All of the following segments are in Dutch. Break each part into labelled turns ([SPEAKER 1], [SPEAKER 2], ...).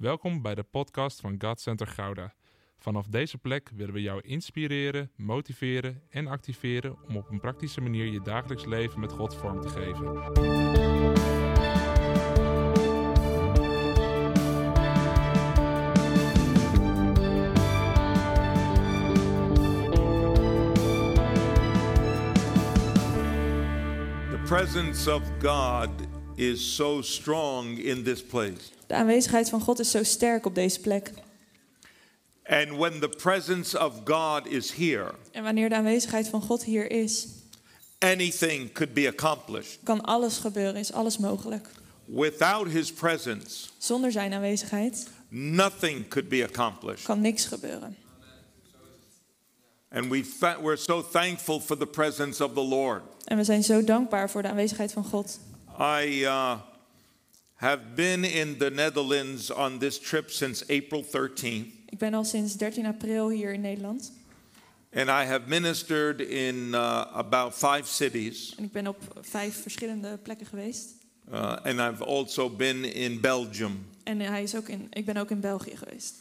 [SPEAKER 1] Welkom bij de podcast van God Center Gouda. Vanaf deze plek willen we jou inspireren, motiveren en activeren om op een praktische manier je dagelijks leven met God vorm te geven.
[SPEAKER 2] The presence of God is so strong in this place.
[SPEAKER 3] De aanwezigheid van God is zo sterk op deze plek.
[SPEAKER 2] And when the presence of God is here,
[SPEAKER 3] En wanneer de aanwezigheid van God hier is,
[SPEAKER 2] anything could be accomplished.
[SPEAKER 3] kan alles gebeuren, is alles mogelijk.
[SPEAKER 2] Without his presence,
[SPEAKER 3] Zonder zijn aanwezigheid
[SPEAKER 2] nothing could be accomplished.
[SPEAKER 3] kan niks gebeuren.
[SPEAKER 2] And we we're so thankful for the presence of the Lord.
[SPEAKER 3] En we zijn zo dankbaar voor de aanwezigheid van God.
[SPEAKER 2] I uh, have been in the Netherlands on this trip since April 13th,
[SPEAKER 3] Ik ben al sinds 13 april hier in Nederland.
[SPEAKER 2] and I have ministered in uh, about five cities.
[SPEAKER 3] En ik ben op vijf verschillende plekken geweest.
[SPEAKER 2] Uh, and I've also been in Belgium.
[SPEAKER 3] En hij is ook in, ik ben ook in België geweest.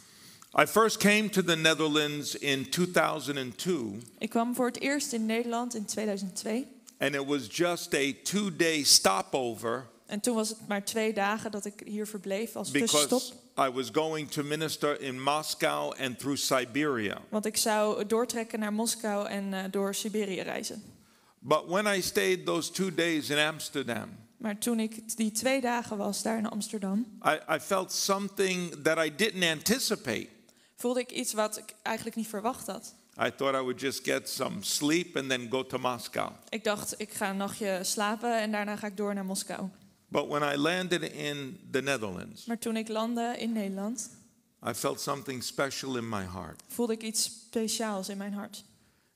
[SPEAKER 2] I first came to the Netherlands in 2002,
[SPEAKER 3] Ik kwam voor het eerst in Nederland in 2002.
[SPEAKER 2] and it was just a two day stopover
[SPEAKER 3] En toen was het maar twee dagen dat ik hier verbleef als tussenstop.
[SPEAKER 2] I was going to minister in Moscow and through Siberia.
[SPEAKER 3] Want ik zou doortrekken naar Moskou en eh, door Siberië reizen.
[SPEAKER 2] But when I stayed those two days in Amsterdam,
[SPEAKER 3] Maar toen ik die twee dagen was daar in Amsterdam,
[SPEAKER 2] I, I felt something that I didn't anticipate.
[SPEAKER 3] voelde ik iets wat ik eigenlijk niet verwacht had.
[SPEAKER 2] I thought I would just get some sleep and then go to Moscow.
[SPEAKER 3] Ik dacht, ik ga een nachtje slapen en daarna ga ik door naar Moskou.
[SPEAKER 2] But when I landed in the Netherlands,
[SPEAKER 3] Maar toen ik landde in Nederland,
[SPEAKER 2] I felt something special in my heart.
[SPEAKER 3] voelde ik iets speciaals in mijn hart.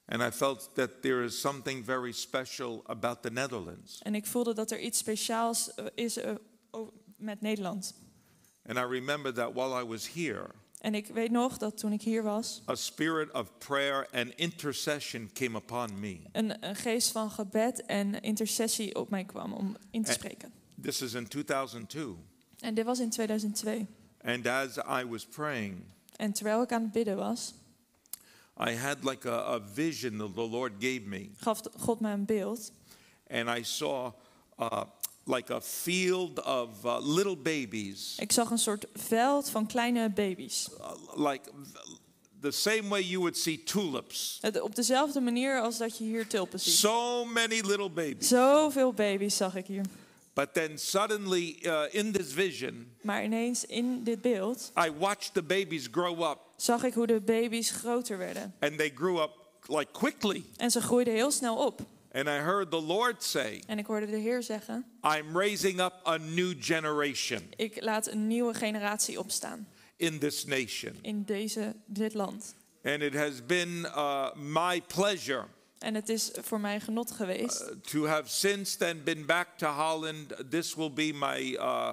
[SPEAKER 2] And I felt that there is something very special about the Netherlands.
[SPEAKER 3] En ik voelde dat er iets speciaals eh, is eh, o- met Nederland.
[SPEAKER 2] And I remember that while I was here,
[SPEAKER 3] En ik weet nog dat toen ik hier was,
[SPEAKER 2] a spirit of prayer and intercession came upon me.
[SPEAKER 3] een, een geest van gebed en intercessie op mij kwam om in te spreken.
[SPEAKER 2] This is in 2002.
[SPEAKER 3] En dit was in 2002.
[SPEAKER 2] And as I was praying,
[SPEAKER 3] En terwijl ik aan het bidden was,
[SPEAKER 2] I had like a, a vision that the Lord gave me.
[SPEAKER 3] gaf God me een beeld.
[SPEAKER 2] And I saw uh, like a field of uh, little babies,
[SPEAKER 3] Ik zag een soort veld van kleine baby's.
[SPEAKER 2] uh, like the same way you would see tulips.
[SPEAKER 3] Het- Op dezelfde manier als dat je hier tulpen ziet.
[SPEAKER 2] So many little babies.
[SPEAKER 3] Zoveel baby's zag ik hier.
[SPEAKER 2] But then suddenly uh, in this vision,
[SPEAKER 3] Maar ineens in dit beeld
[SPEAKER 2] I watched the babies grow up,
[SPEAKER 3] zag ik hoe de baby's groter werden.
[SPEAKER 2] and they grew up like quickly.
[SPEAKER 3] En ze groeiden heel snel op.
[SPEAKER 2] And I heard the Lord say,
[SPEAKER 3] En ik hoorde de Heer zeggen,
[SPEAKER 2] I'm raising up a new generation
[SPEAKER 3] ik laat een nieuwe generatie opstaan
[SPEAKER 2] in this nation.
[SPEAKER 3] in deze, dit land.
[SPEAKER 2] And it has been uh, my pleasure
[SPEAKER 3] En het is voor mij genot geweest
[SPEAKER 2] uh, to have since then been back to Holland. This will be my uh,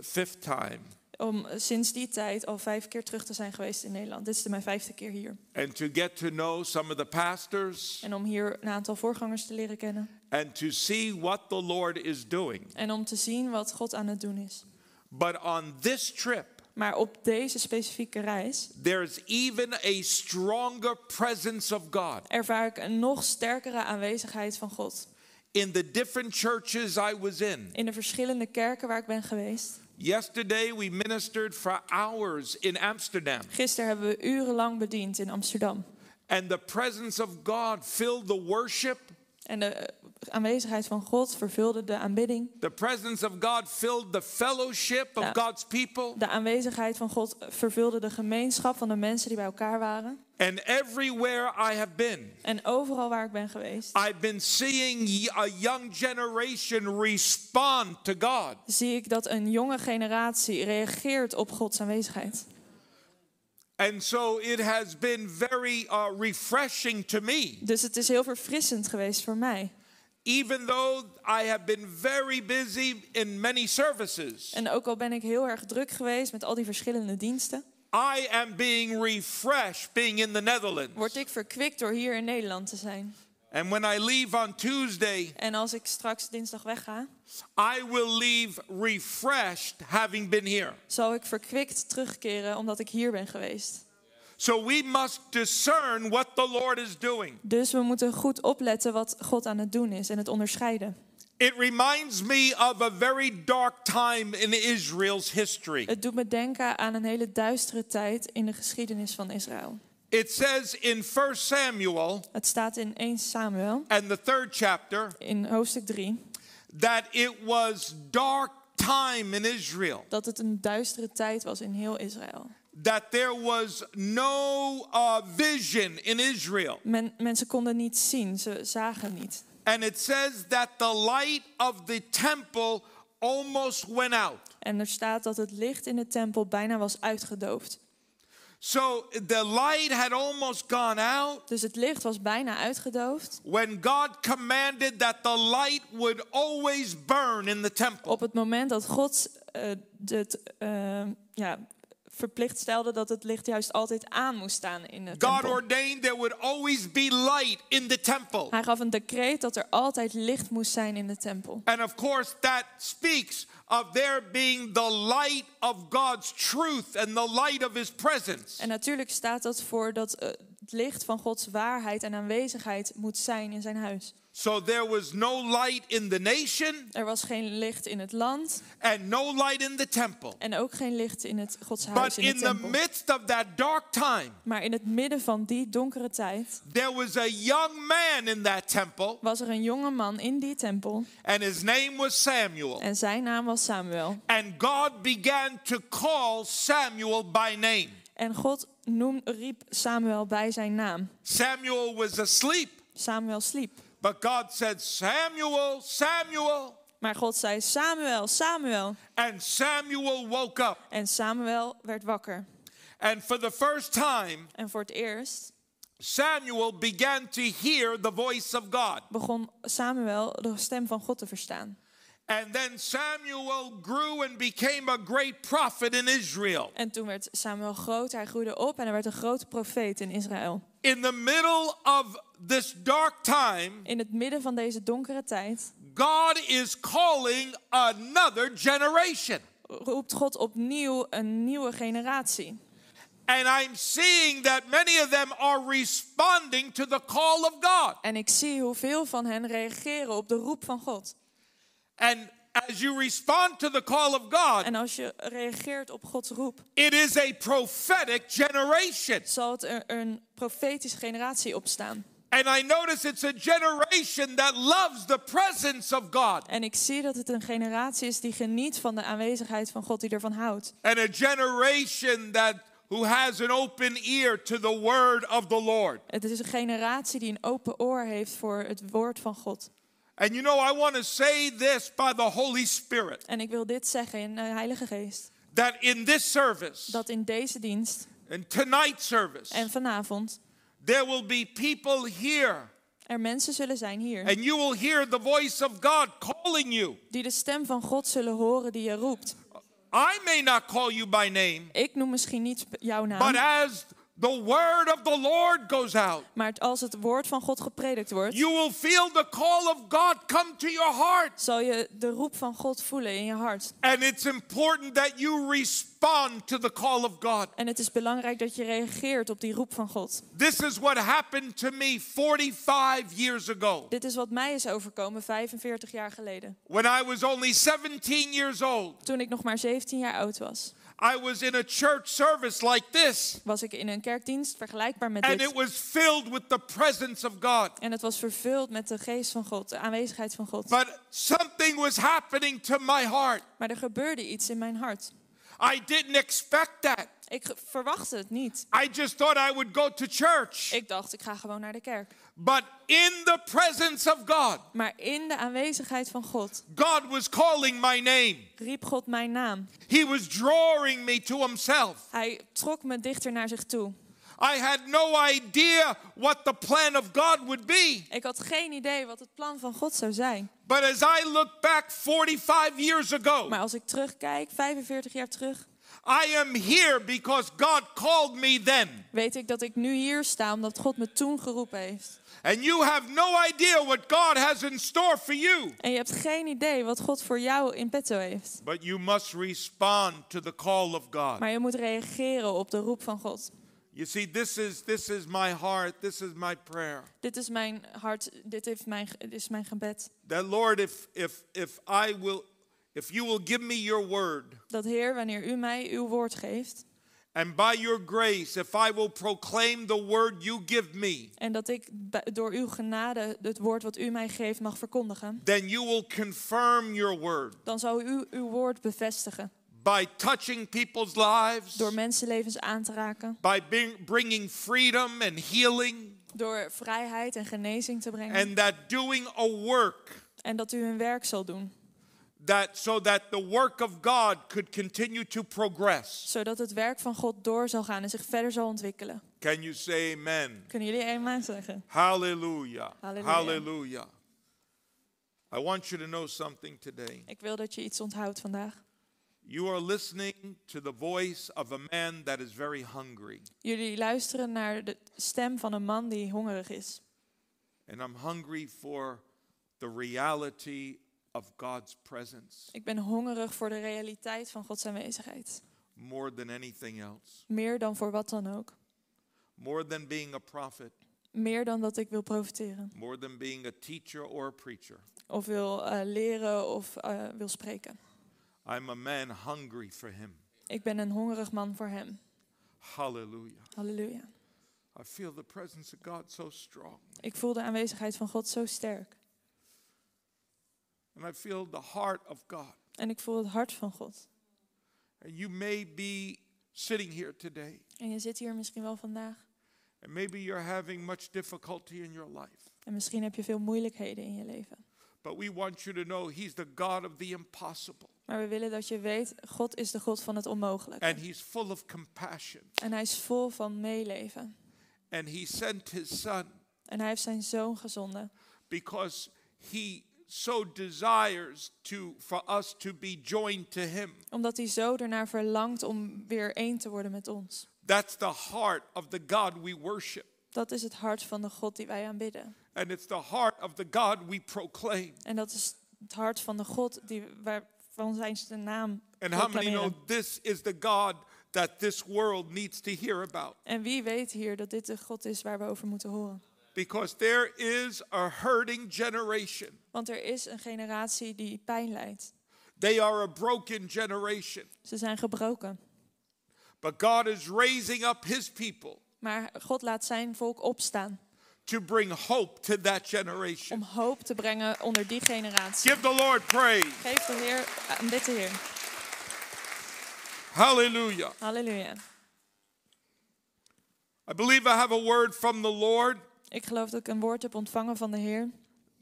[SPEAKER 2] fifth time.
[SPEAKER 3] om sinds die tijd al vijf keer terug te zijn geweest in Nederland. Dit is de mijn vijfde keer hier.
[SPEAKER 2] And to get to know some of the pastors
[SPEAKER 3] En om hier een aantal voorgangers te leren kennen.
[SPEAKER 2] and to see what the Lord is doing.
[SPEAKER 3] En om te zien wat God aan het doen is.
[SPEAKER 2] But on this trip,
[SPEAKER 3] Maar op deze specifieke reis
[SPEAKER 2] there is even a stronger presence of God.
[SPEAKER 3] ervaar ik een nog sterkere aanwezigheid van God.
[SPEAKER 2] In the different churches I was in.
[SPEAKER 3] In de verschillende kerken waar ik ben geweest.
[SPEAKER 2] Yesterday we ministered for hours in Amsterdam.
[SPEAKER 3] Gisteren hebben we urenlang bediend in Amsterdam.
[SPEAKER 2] And the presence of God filled the worship.
[SPEAKER 3] En de aanwezigheid van God vervulde de aanbidding.
[SPEAKER 2] The presence of God filled the fellowship of. God's people.
[SPEAKER 3] De aanwezigheid van God vervulde de gemeenschap van de mensen die bij elkaar waren.
[SPEAKER 2] And everywhere I have been,
[SPEAKER 3] En overal waar ik ben geweest,
[SPEAKER 2] I've been seeing a young generation respond to God.
[SPEAKER 3] zie ik dat een jonge generatie reageert op Gods aanwezigheid.
[SPEAKER 2] And so it has been very uh, refreshing to me.
[SPEAKER 3] Dus het is heel verfrissend geweest voor mij.
[SPEAKER 2] Even though I have been very busy in many services,
[SPEAKER 3] En ook al ben ik heel erg druk geweest met al die verschillende diensten,
[SPEAKER 2] I am being refreshed being in the Netherlands.
[SPEAKER 3] word ik verkwikt door hier in Nederland te zijn.
[SPEAKER 2] And when I leave on Tuesday,
[SPEAKER 3] En als ik straks dinsdag wegga,
[SPEAKER 2] I will leave refreshed having been here.
[SPEAKER 3] zal ik verkwikt terugkeren omdat ik hier ben geweest.
[SPEAKER 2] So we must discern what the Lord is doing.
[SPEAKER 3] Dus we moeten goed opletten wat God aan het doen is en het onderscheiden.
[SPEAKER 2] It reminds me of a very dark time in Israel's history.
[SPEAKER 3] Het doet me denken aan een hele duistere tijd in de geschiedenis van Israël.
[SPEAKER 2] It says in 1 Samuel
[SPEAKER 3] Het staat in 1 Samuel,
[SPEAKER 2] and the third chapter
[SPEAKER 3] in hoofdstuk 3,
[SPEAKER 2] that it was dark time in Israel.
[SPEAKER 3] dat het een duistere tijd was in heel Israël.
[SPEAKER 2] That there was no uh, vision in Israel.
[SPEAKER 3] Men, mensen konden niet zien, ze zagen niet.
[SPEAKER 2] And it says that the light of the temple almost went out.
[SPEAKER 3] En er staat dat het licht in de tempel bijna was uitgedoofd.
[SPEAKER 2] So the light had almost gone out
[SPEAKER 3] Dus het licht was bijna uitgedoofd.
[SPEAKER 2] when God commanded that the light would always burn in the temple.
[SPEAKER 3] Op het moment dat God eh, het eh, ja, verplicht stelde dat het licht juist altijd aan moest staan in de
[SPEAKER 2] God
[SPEAKER 3] tempel.
[SPEAKER 2] ordained there would always be light in the temple.
[SPEAKER 3] Hij gaf een decreet dat er altijd licht moest zijn in de tempel.
[SPEAKER 2] And of course, that speaks of there being the light of God's truth and the light of His presence.
[SPEAKER 3] En natuurlijk staat dat voor dat eh, het licht van Gods waarheid en aanwezigheid moet zijn in zijn huis.
[SPEAKER 2] So there was no light in the nation
[SPEAKER 3] Er was geen licht in het land
[SPEAKER 2] and no light in the temple.
[SPEAKER 3] en ook geen licht in het Gods
[SPEAKER 2] But
[SPEAKER 3] huis in de
[SPEAKER 2] in the
[SPEAKER 3] tempel.
[SPEAKER 2] midst of that dark time,
[SPEAKER 3] Maar in het midden van die donkere tijd
[SPEAKER 2] there was a young man in that temple,
[SPEAKER 3] was er een jonge man in die tempel
[SPEAKER 2] and his name was Samuel.
[SPEAKER 3] en zijn naam was Samuel.
[SPEAKER 2] And God began to call Samuel by name.
[SPEAKER 3] En God noem, riep Samuel bij zijn naam.
[SPEAKER 2] Samuel was asleep,
[SPEAKER 3] Samuel sliep.
[SPEAKER 2] but God said, Samuel, Samuel.
[SPEAKER 3] Maar God zei Samuel, Samuel.
[SPEAKER 2] And Samuel woke up.
[SPEAKER 3] En Samuel werd wakker.
[SPEAKER 2] And for the first time,
[SPEAKER 3] En voor het eerst
[SPEAKER 2] Samuel began to hear the voice of God.
[SPEAKER 3] begon Samuel de stem van God te verstaan.
[SPEAKER 2] And then Samuel grew and became a great prophet in Israel.
[SPEAKER 3] En toen werd Samuel groot, hij groeide op en hij werd een grote profeet in Israël.
[SPEAKER 2] In the middle of this dark time,
[SPEAKER 3] In het midden van deze donkere tijd
[SPEAKER 2] God is calling another generation.
[SPEAKER 3] roept God opnieuw een nieuwe generatie.
[SPEAKER 2] And I'm seeing that many of them are responding to the call of God.
[SPEAKER 3] En ik zie hoeveel van hen reageren op de roep van God.
[SPEAKER 2] And as you respond to the call of God,
[SPEAKER 3] En als je reageert op Gods roep,
[SPEAKER 2] it is a prophetic generation.
[SPEAKER 3] zal het er een profetische generatie opstaan.
[SPEAKER 2] And I notice it's a generation that loves the presence of God
[SPEAKER 3] En ik zie dat het een generatie is die geniet van de aanwezigheid van God, die ervan houdt.
[SPEAKER 2] and a generation that who has an open ear to the word of the Lord.
[SPEAKER 3] Het is een generatie die een open oor heeft voor het woord van God.
[SPEAKER 2] And you know, I want to say this by the Holy Spirit
[SPEAKER 3] En ik wil dit zeggen in de Heilige Geest.
[SPEAKER 2] that in this service
[SPEAKER 3] Dat in deze dienst
[SPEAKER 2] and tonight's service,
[SPEAKER 3] en vanavond
[SPEAKER 2] there will be people here
[SPEAKER 3] er mensen zullen zijn hier
[SPEAKER 2] and you will hear the voice of God calling you.
[SPEAKER 3] die de stem van God zullen horen die je roept.
[SPEAKER 2] I may not call you by name,
[SPEAKER 3] Ik noem misschien niet jouw
[SPEAKER 2] but
[SPEAKER 3] naam,
[SPEAKER 2] as the word of the Lord goes out,
[SPEAKER 3] maar als het woord van God gepredikt wordt,
[SPEAKER 2] you will feel the call of God come to your heart.
[SPEAKER 3] zal je de roep van God voelen in je hart.
[SPEAKER 2] And it's important that you respond to the call of God.
[SPEAKER 3] En het is belangrijk dat je reageert op die roep van God.
[SPEAKER 2] This is what happened to me 45 years ago
[SPEAKER 3] Dit is wat mij is overkomen 45 jaar geleden.
[SPEAKER 2] when I was only 17 years old.
[SPEAKER 3] Toen ik nog maar 17 jaar oud was,
[SPEAKER 2] I was in a church service like this,
[SPEAKER 3] was ik in een kerkdienst vergelijkbaar met
[SPEAKER 2] and
[SPEAKER 3] dit.
[SPEAKER 2] it was filled with the presence of God.
[SPEAKER 3] En het was vervuld met de geest van God, de aanwezigheid van God.
[SPEAKER 2] But something was happening to my heart.
[SPEAKER 3] Maar er gebeurde iets in mijn hart.
[SPEAKER 2] I didn't expect that.
[SPEAKER 3] Ik verwachtte het niet.
[SPEAKER 2] I just thought I would go to church.
[SPEAKER 3] Ik dacht, ik ga gewoon naar de kerk.
[SPEAKER 2] But in the presence of God,
[SPEAKER 3] Maar in de aanwezigheid van God
[SPEAKER 2] God was calling my name.
[SPEAKER 3] riep God mijn naam.
[SPEAKER 2] He was drawing me to Himself.
[SPEAKER 3] Hij trok me dichter naar zich toe.
[SPEAKER 2] I had no idea what the plan of God would be.
[SPEAKER 3] Ik had geen idee wat het plan van God zou zijn.
[SPEAKER 2] But as I look back 45 years ago,
[SPEAKER 3] Maar als ik terugkijk, 45 jaar terug,
[SPEAKER 2] I am here because God called me then.
[SPEAKER 3] weet ik dat ik nu hier sta omdat God me toen geroepen heeft.
[SPEAKER 2] And you have no idea what God has in store for you.
[SPEAKER 3] En je hebt geen idee wat God voor jou in petto heeft.
[SPEAKER 2] But you must respond to the call of God.
[SPEAKER 3] Maar je moet reageren op de roep van God.
[SPEAKER 2] You see, this is this is my heart, this is my prayer.
[SPEAKER 3] Dit is mijn hart, dit, heeft mijn, dit is mijn gebed.
[SPEAKER 2] That Lord, if if if I will if you will give me your word,
[SPEAKER 3] Dat Heer, wanneer u mij uw woord geeft
[SPEAKER 2] and by your grace, if I will proclaim the word you give me,
[SPEAKER 3] en dat ik door uw genade het woord wat u mij geeft mag verkondigen,
[SPEAKER 2] then you will confirm your word.
[SPEAKER 3] dan zal u uw woord bevestigen.
[SPEAKER 2] By touching people's lives,
[SPEAKER 3] door mensenlevens aan te raken,
[SPEAKER 2] by bring, bringing freedom and healing,
[SPEAKER 3] door vrijheid en genezing te brengen.
[SPEAKER 2] and that doing a work
[SPEAKER 3] en dat u een werk zal doen,
[SPEAKER 2] that so that the work of God could continue to progress.
[SPEAKER 3] zodat het werk van God door zal gaan en zich verder zal ontwikkelen.
[SPEAKER 2] Can you say amen?
[SPEAKER 3] Kunnen jullie eenmaal zeggen?
[SPEAKER 2] Hallelujah.
[SPEAKER 3] Hallelujah.
[SPEAKER 2] Hallelujah. I want you to know something today.
[SPEAKER 3] Ik wil dat je iets onthoudt vandaag.
[SPEAKER 2] You are listening to the voice of a man that is very hungry.
[SPEAKER 3] Jullie luisteren naar de stem van een man die hongerig is.
[SPEAKER 2] And I'm hungry for the reality of God's presence
[SPEAKER 3] Ik ben hongerig voor de realiteit van Gods aanwezigheid.
[SPEAKER 2] more than anything else.
[SPEAKER 3] Meer dan voor wat dan ook.
[SPEAKER 2] More than being a prophet,
[SPEAKER 3] Meer dan dat ik wil profiteren.
[SPEAKER 2] more than being a teacher or a preacher.
[SPEAKER 3] Of wil eh, leren of eh, wil spreken.
[SPEAKER 2] I'm a man hungry for him.
[SPEAKER 3] Ik ben een hongerig man voor hem.
[SPEAKER 2] Hallelujah.
[SPEAKER 3] Halleluja.
[SPEAKER 2] I feel the presence of God so strong.
[SPEAKER 3] Ik voel de aanwezigheid van God zo sterk.
[SPEAKER 2] And I feel the heart of God.
[SPEAKER 3] En ik voel het hart van God.
[SPEAKER 2] And you may be sitting here today,
[SPEAKER 3] En je zit hier misschien wel vandaag.
[SPEAKER 2] and maybe you're having much difficulty in your life.
[SPEAKER 3] En misschien heb je veel moeilijkheden in je leven.
[SPEAKER 2] But we want you to know He's the God of the impossible,
[SPEAKER 3] Maar we willen dat je weet, God is de God van het onmogelijke.
[SPEAKER 2] and He's full of compassion.
[SPEAKER 3] En hij is vol van meeleven.
[SPEAKER 2] And He sent His Son
[SPEAKER 3] En hij heeft zijn zoon gezonden.
[SPEAKER 2] because He so desires to, for us to be joined to Him.
[SPEAKER 3] Omdat hij zo ernaar verlangt om weer één te worden met ons.
[SPEAKER 2] That's the heart of the God we worship,
[SPEAKER 3] Dat is het hart van de God die wij aanbidden.
[SPEAKER 2] and it's the heart of the God we proclaim.
[SPEAKER 3] En dat is het hart van de God die, waarvan zijn zijn naam
[SPEAKER 2] And how many know this is the God that this world needs to hear about?
[SPEAKER 3] En wie weet hier dat dit de God is waar we over moeten horen.
[SPEAKER 2] Because there is a hurting generation.
[SPEAKER 3] Want er is een generatie die pijn lijdt.
[SPEAKER 2] They are a broken generation.
[SPEAKER 3] Ze zijn gebroken.
[SPEAKER 2] But God is raising up his people
[SPEAKER 3] Maar God laat zijn volk opstaan
[SPEAKER 2] to bring hope to that
[SPEAKER 3] om
[SPEAKER 2] generation.
[SPEAKER 3] hoop te brengen onder die generatie.
[SPEAKER 2] Give the Lord praise.
[SPEAKER 3] Geef de Heer, aanbid de Heer.
[SPEAKER 2] Hallelujah.
[SPEAKER 3] Halleluja.
[SPEAKER 2] I believe I have a word from the Lord.
[SPEAKER 3] Ik geloof dat ik een woord heb ontvangen van de Heer.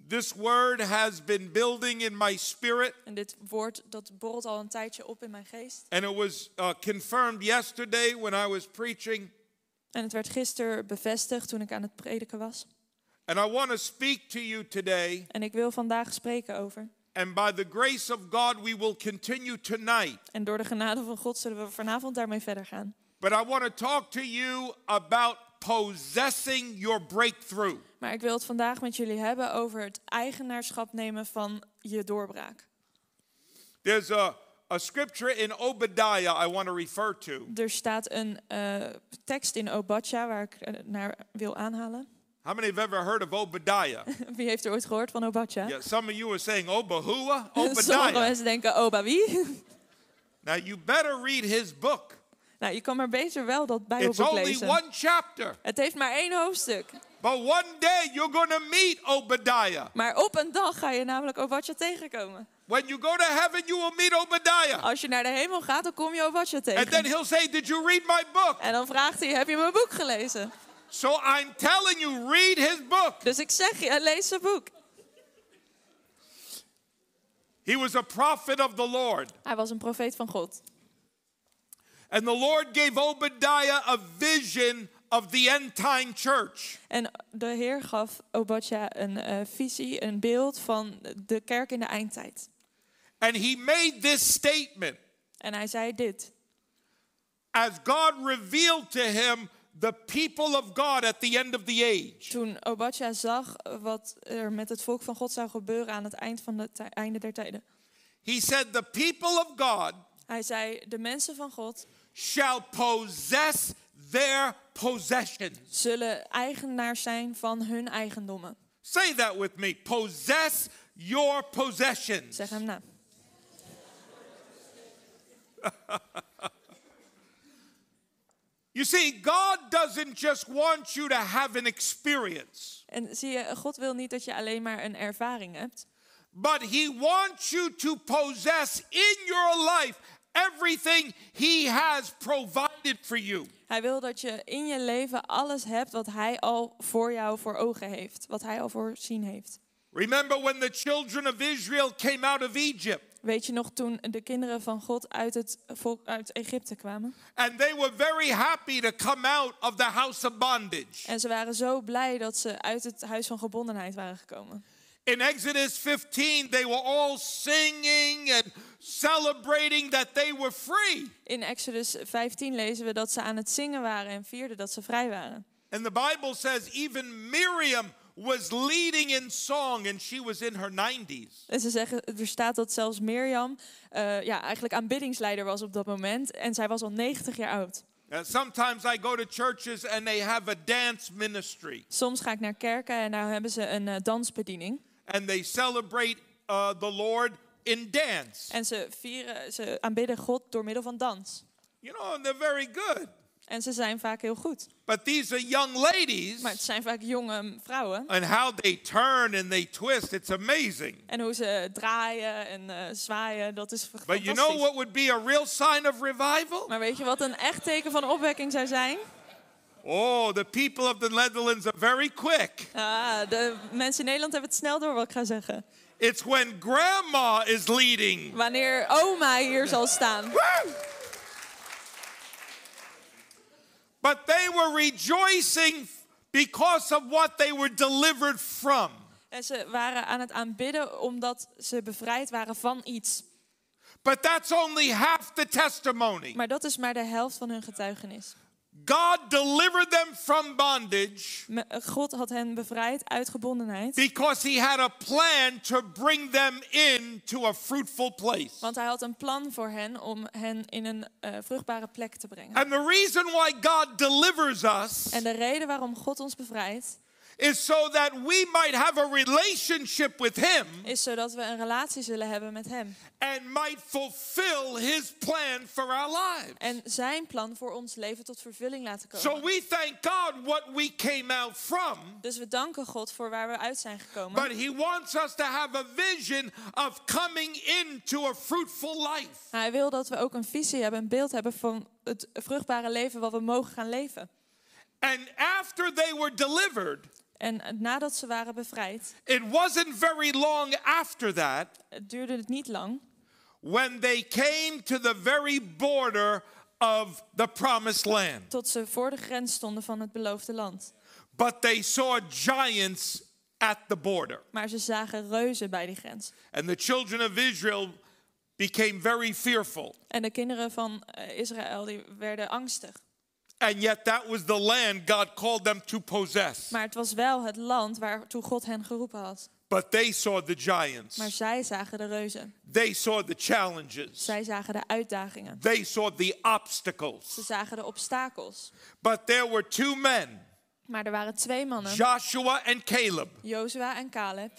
[SPEAKER 2] This word has been building in my spirit,
[SPEAKER 3] En dit woord dat borrelt al een tijdje op in mijn geest.
[SPEAKER 2] and it was uh, confirmed yesterday when I was preaching.
[SPEAKER 3] En het werd gisteren bevestigd toen ik aan het prediken was.
[SPEAKER 2] And I want to speak to you today.
[SPEAKER 3] En ik wil vandaag spreken over.
[SPEAKER 2] And by the grace of God, we will continue tonight.
[SPEAKER 3] En door de genade van God zullen we vanavond daarmee verder gaan.
[SPEAKER 2] But I want to talk to you about possessing your breakthrough.
[SPEAKER 3] Maar ik wil het vandaag met jullie hebben over het eigenaarschap nemen van je doorbraak.
[SPEAKER 2] There's a, a scripture in Obadiah I want to refer to.
[SPEAKER 3] Er staat een eh, tekst in Obadja waar ik eh, naar wil aanhalen.
[SPEAKER 2] How many have ever heard of Obadiah?
[SPEAKER 3] Wie heeft er ooit gehoord van Obadja?
[SPEAKER 2] yeah, some of you are saying Obahua,
[SPEAKER 3] Sommige
[SPEAKER 2] Obadiah.
[SPEAKER 3] mensen denken, Oba wie?
[SPEAKER 2] Now you better read his book.
[SPEAKER 3] Nou, je kan maar beter wel dat
[SPEAKER 2] It's
[SPEAKER 3] Bijbelboek
[SPEAKER 2] only
[SPEAKER 3] lezen.
[SPEAKER 2] one chapter.
[SPEAKER 3] Het heeft maar één hoofdstuk.
[SPEAKER 2] But one day you're to meet Obadiah.
[SPEAKER 3] Maar op een dag ga je namelijk Obadja tegenkomen.
[SPEAKER 2] When you go to heaven, you will meet Obadiah.
[SPEAKER 3] Als je naar de hemel gaat, dan kom je Obadja
[SPEAKER 2] And then
[SPEAKER 3] tegen.
[SPEAKER 2] he'll say, Did you read my book?
[SPEAKER 3] En dan vraagt hij, heb je mijn boek gelezen?
[SPEAKER 2] So I'm telling you, read his book.
[SPEAKER 3] Dus ik zeg je, lees zijn boek.
[SPEAKER 2] He was a prophet of the Lord.
[SPEAKER 3] Hij was een profeet van God.
[SPEAKER 2] And the Lord gave Obadiah a vision of the end time church.
[SPEAKER 3] En de Heer gaf Obadja een eh, visie, een beeld van de kerk in de eindtijd.
[SPEAKER 2] And he made this statement
[SPEAKER 3] En hij zei dit.
[SPEAKER 2] as God revealed to him the people of God at the end of the age.
[SPEAKER 3] Toen Obadja zag wat er met het volk van God zou gebeuren aan het eind van het einde der tijden.
[SPEAKER 2] He said, The people of God
[SPEAKER 3] Hij zei, de mensen van God
[SPEAKER 2] shall possess their possessions.
[SPEAKER 3] zullen eigenaars zijn van hun eigendommen.
[SPEAKER 2] Say that with me. Possess your possessions.
[SPEAKER 3] Zeg hem na.
[SPEAKER 2] You see, God doesn't just want you to have an experience,
[SPEAKER 3] En zie je, God wil niet dat je alleen maar een ervaring hebt.
[SPEAKER 2] but He wants you to possess in your life everything He has provided for you.
[SPEAKER 3] Hij wil dat je in je leven alles hebt wat hij al voor jou voor ogen heeft. Wat hij al voorzien heeft.
[SPEAKER 2] Remember when the children of Israel came out of Egypt
[SPEAKER 3] Weet je nog toen de kinderen van God uit, het volk, uit Egypte kwamen?
[SPEAKER 2] and they were very happy to come out of the house of bondage?
[SPEAKER 3] En ze waren zo blij dat ze uit het huis van gebondenheid waren gekomen.
[SPEAKER 2] In Exodus 15, they were all singing and celebrating that they were free.
[SPEAKER 3] In Exodus 15 lezen we dat ze aan het zingen waren en vierden dat ze vrij waren.
[SPEAKER 2] And the Bible says even Miriam was leading in song and she was in her 90s.
[SPEAKER 3] En ze zeggen, er staat dat zelfs Mirjam eh, ja, eigenlijk aanbiddingsleider was op dat moment. En zij was al 90 jaar oud.
[SPEAKER 2] And sometimes I go to churches and they have a dance ministry
[SPEAKER 3] Soms ga ik naar kerken en daar hebben ze een eh, dansbediening.
[SPEAKER 2] And they celebrate uh, the Lord in dance.
[SPEAKER 3] En ze vieren, ze aanbidden God door middel van dans.
[SPEAKER 2] You know, and they're very good.
[SPEAKER 3] En ze zijn vaak heel goed.
[SPEAKER 2] But these are young ladies
[SPEAKER 3] Maar het zijn vaak jonge vrouwen.
[SPEAKER 2] and how they turn and they twist, it's amazing.
[SPEAKER 3] En hoe ze draaien en eh, zwaaien, dat is
[SPEAKER 2] But you know
[SPEAKER 3] fantastisch.
[SPEAKER 2] what would be a real sign of revival?
[SPEAKER 3] Maar weet je wat een echt teken van opwekking zou zijn?
[SPEAKER 2] Oh, the people of the Netherlands are very quick.
[SPEAKER 3] Ah, de mensen in Nederland hebben het snel door wat ik ga zeggen.
[SPEAKER 2] It's when grandma is leading.
[SPEAKER 3] Wanneer oma hier zal staan.
[SPEAKER 2] Woo! But they were rejoicing because of what they were delivered from.
[SPEAKER 3] En ze waren aan het aanbidden omdat ze bevrijd waren van iets.
[SPEAKER 2] But that's only half the testimony.
[SPEAKER 3] Maar dat is maar de helft van hun getuigenis.
[SPEAKER 2] God delivered them from bondage
[SPEAKER 3] God had hen bevrijd uit gebondenheid.
[SPEAKER 2] because he had a plan to bring them into a fruitful place.
[SPEAKER 3] Want hij had een plan voor hen om hen in een eh, vruchtbare plek te brengen.
[SPEAKER 2] And the reason why God delivers us
[SPEAKER 3] En de reden waarom God ons bevrijdt,
[SPEAKER 2] is so that we might have a relationship with him
[SPEAKER 3] is zodat we een relatie zullen hebben met hem.
[SPEAKER 2] and might fulfill his plan for our lives.
[SPEAKER 3] En zijn plan voor ons leven tot vervulling laten
[SPEAKER 2] So
[SPEAKER 3] komen.
[SPEAKER 2] we thank God what we came out from,
[SPEAKER 3] Dus we danken God voor waar we uit zijn gekomen.
[SPEAKER 2] but he wants us to have a vision of coming into a fruitful life.
[SPEAKER 3] Hij wil dat we ook een visie hebben, een beeld hebben van het vruchtbare leven wat we mogen gaan leven.
[SPEAKER 2] And after they were delivered,
[SPEAKER 3] En nadat ze waren bevrijd,
[SPEAKER 2] it wasn't very long after that
[SPEAKER 3] het duurde het niet lang,
[SPEAKER 2] when they came to the very border of the promised land.
[SPEAKER 3] tot ze voor de grens stonden van het beloofde land.
[SPEAKER 2] But they saw giants at the border.
[SPEAKER 3] Maar ze zagen reuzen bij die grens.
[SPEAKER 2] And the children of Israel became very fearful.
[SPEAKER 3] En de kinderen van eh, Israël die werden angstig.
[SPEAKER 2] And yet, that was the land God called them to possess.
[SPEAKER 3] Maar het was wel het land waartoe God hen geroepen had.
[SPEAKER 2] But they saw the giants,
[SPEAKER 3] Maar zij zagen de reuzen.
[SPEAKER 2] they saw the challenges,
[SPEAKER 3] Zij zagen de uitdagingen.
[SPEAKER 2] they saw the obstacles.
[SPEAKER 3] Ze zagen de obstakels.
[SPEAKER 2] But there were two men,
[SPEAKER 3] Maar er waren twee mannen,
[SPEAKER 2] Joshua and Caleb.
[SPEAKER 3] Jozua en Caleb.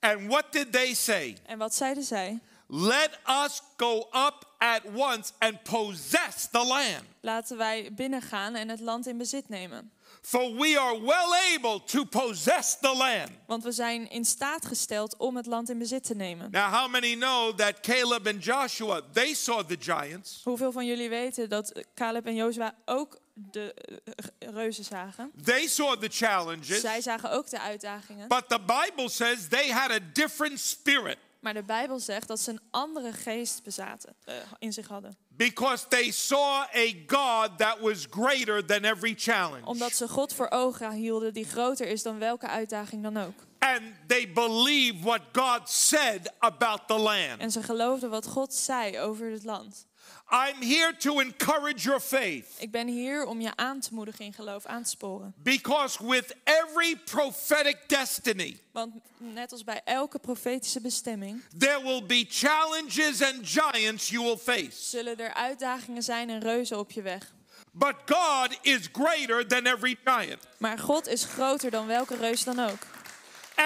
[SPEAKER 2] And what did they say?
[SPEAKER 3] En wat zeiden zij?
[SPEAKER 2] Let us go up at once and possess the land.
[SPEAKER 3] Laten wij binnengaan en het land in bezit nemen.
[SPEAKER 2] For we are well able to possess the land.
[SPEAKER 3] Want we zijn in staat gesteld om het land in bezit te nemen.
[SPEAKER 2] Now, how many know that Caleb and Joshua, they saw the giants?
[SPEAKER 3] Hoeveel van jullie weten dat Caleb en Jozua ook de eh, reuzen zagen?
[SPEAKER 2] They saw the challenges.
[SPEAKER 3] Zij zagen ook de uitdagingen.
[SPEAKER 2] But the Bible says they had a different spirit
[SPEAKER 3] Maar de Bijbel zegt dat ze een andere geest bezaten, eh, in zich hadden.
[SPEAKER 2] because they saw a God that was greater than every challenge.
[SPEAKER 3] Omdat ze God voor ogen hielden die groter is dan welke uitdaging dan ook.
[SPEAKER 2] And they believed what God said about the land.
[SPEAKER 3] En ze geloofden wat God zei over het land.
[SPEAKER 2] I'm here to encourage your faith
[SPEAKER 3] Ik ben hier om je aan te moedigen in geloof, aan te sporen.
[SPEAKER 2] because with every prophetic destiny,
[SPEAKER 3] Want net als bij elke profetische bestemming
[SPEAKER 2] there will be challenges and giants you will face.
[SPEAKER 3] zullen er uitdagingen zijn en reuzen op je weg.
[SPEAKER 2] But God is greater than every giant,
[SPEAKER 3] Maar God is groter dan welke reus dan ook.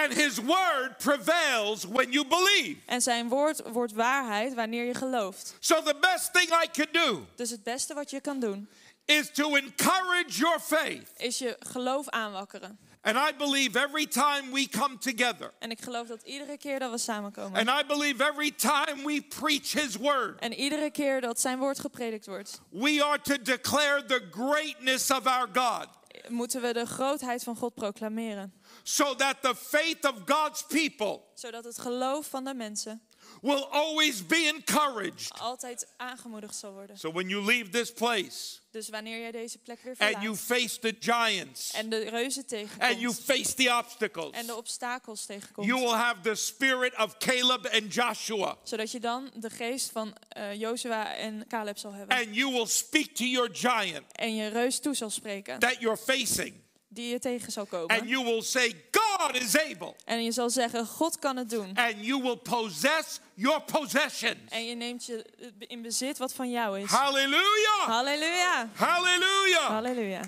[SPEAKER 2] And His word prevails when you believe.
[SPEAKER 3] En zijn woord wordt waarheid wanneer je gelooft.
[SPEAKER 2] So, the best thing I could do
[SPEAKER 3] Dus het beste wat je kan doen
[SPEAKER 2] is to encourage your faith.
[SPEAKER 3] is je geloof aanwakkeren.
[SPEAKER 2] And I believe every time we come together,
[SPEAKER 3] En ik geloof dat iedere keer dat we samenkomen
[SPEAKER 2] and I believe every time we preach His word,
[SPEAKER 3] en iedere keer dat zijn woord gepredikt wordt,
[SPEAKER 2] we are to declare the greatness of our God.
[SPEAKER 3] moeten we de grootheid van God proclameren.
[SPEAKER 2] So that the faith of God's people
[SPEAKER 3] Zodat het geloof van de mensen
[SPEAKER 2] will always be encouraged.
[SPEAKER 3] altijd aangemoedigd zal worden.
[SPEAKER 2] So when you leave this place
[SPEAKER 3] Dus wanneer jij deze plek weer
[SPEAKER 2] and you
[SPEAKER 3] verlaat
[SPEAKER 2] face the giants
[SPEAKER 3] en de reuzen
[SPEAKER 2] and you
[SPEAKER 3] tegenkomt
[SPEAKER 2] face the obstacles,
[SPEAKER 3] en de obstakels tegenkomt,
[SPEAKER 2] you will have the spirit of Caleb and Joshua,
[SPEAKER 3] zodat je dan de geest van eh Jozua en Caleb zal hebben.
[SPEAKER 2] and you will speak to your giant
[SPEAKER 3] En je reus toe zal spreken,
[SPEAKER 2] that you're facing,
[SPEAKER 3] die je tegen zal
[SPEAKER 2] and
[SPEAKER 3] komen.
[SPEAKER 2] you will say, God is able,
[SPEAKER 3] En je zal zeggen, God kan het doen.
[SPEAKER 2] and you will possess your possessions.
[SPEAKER 3] En je neemt je in bezit wat van jou is.
[SPEAKER 2] Hallelujah!
[SPEAKER 3] Halleluja.
[SPEAKER 2] Hallelujah!
[SPEAKER 3] Halleluja.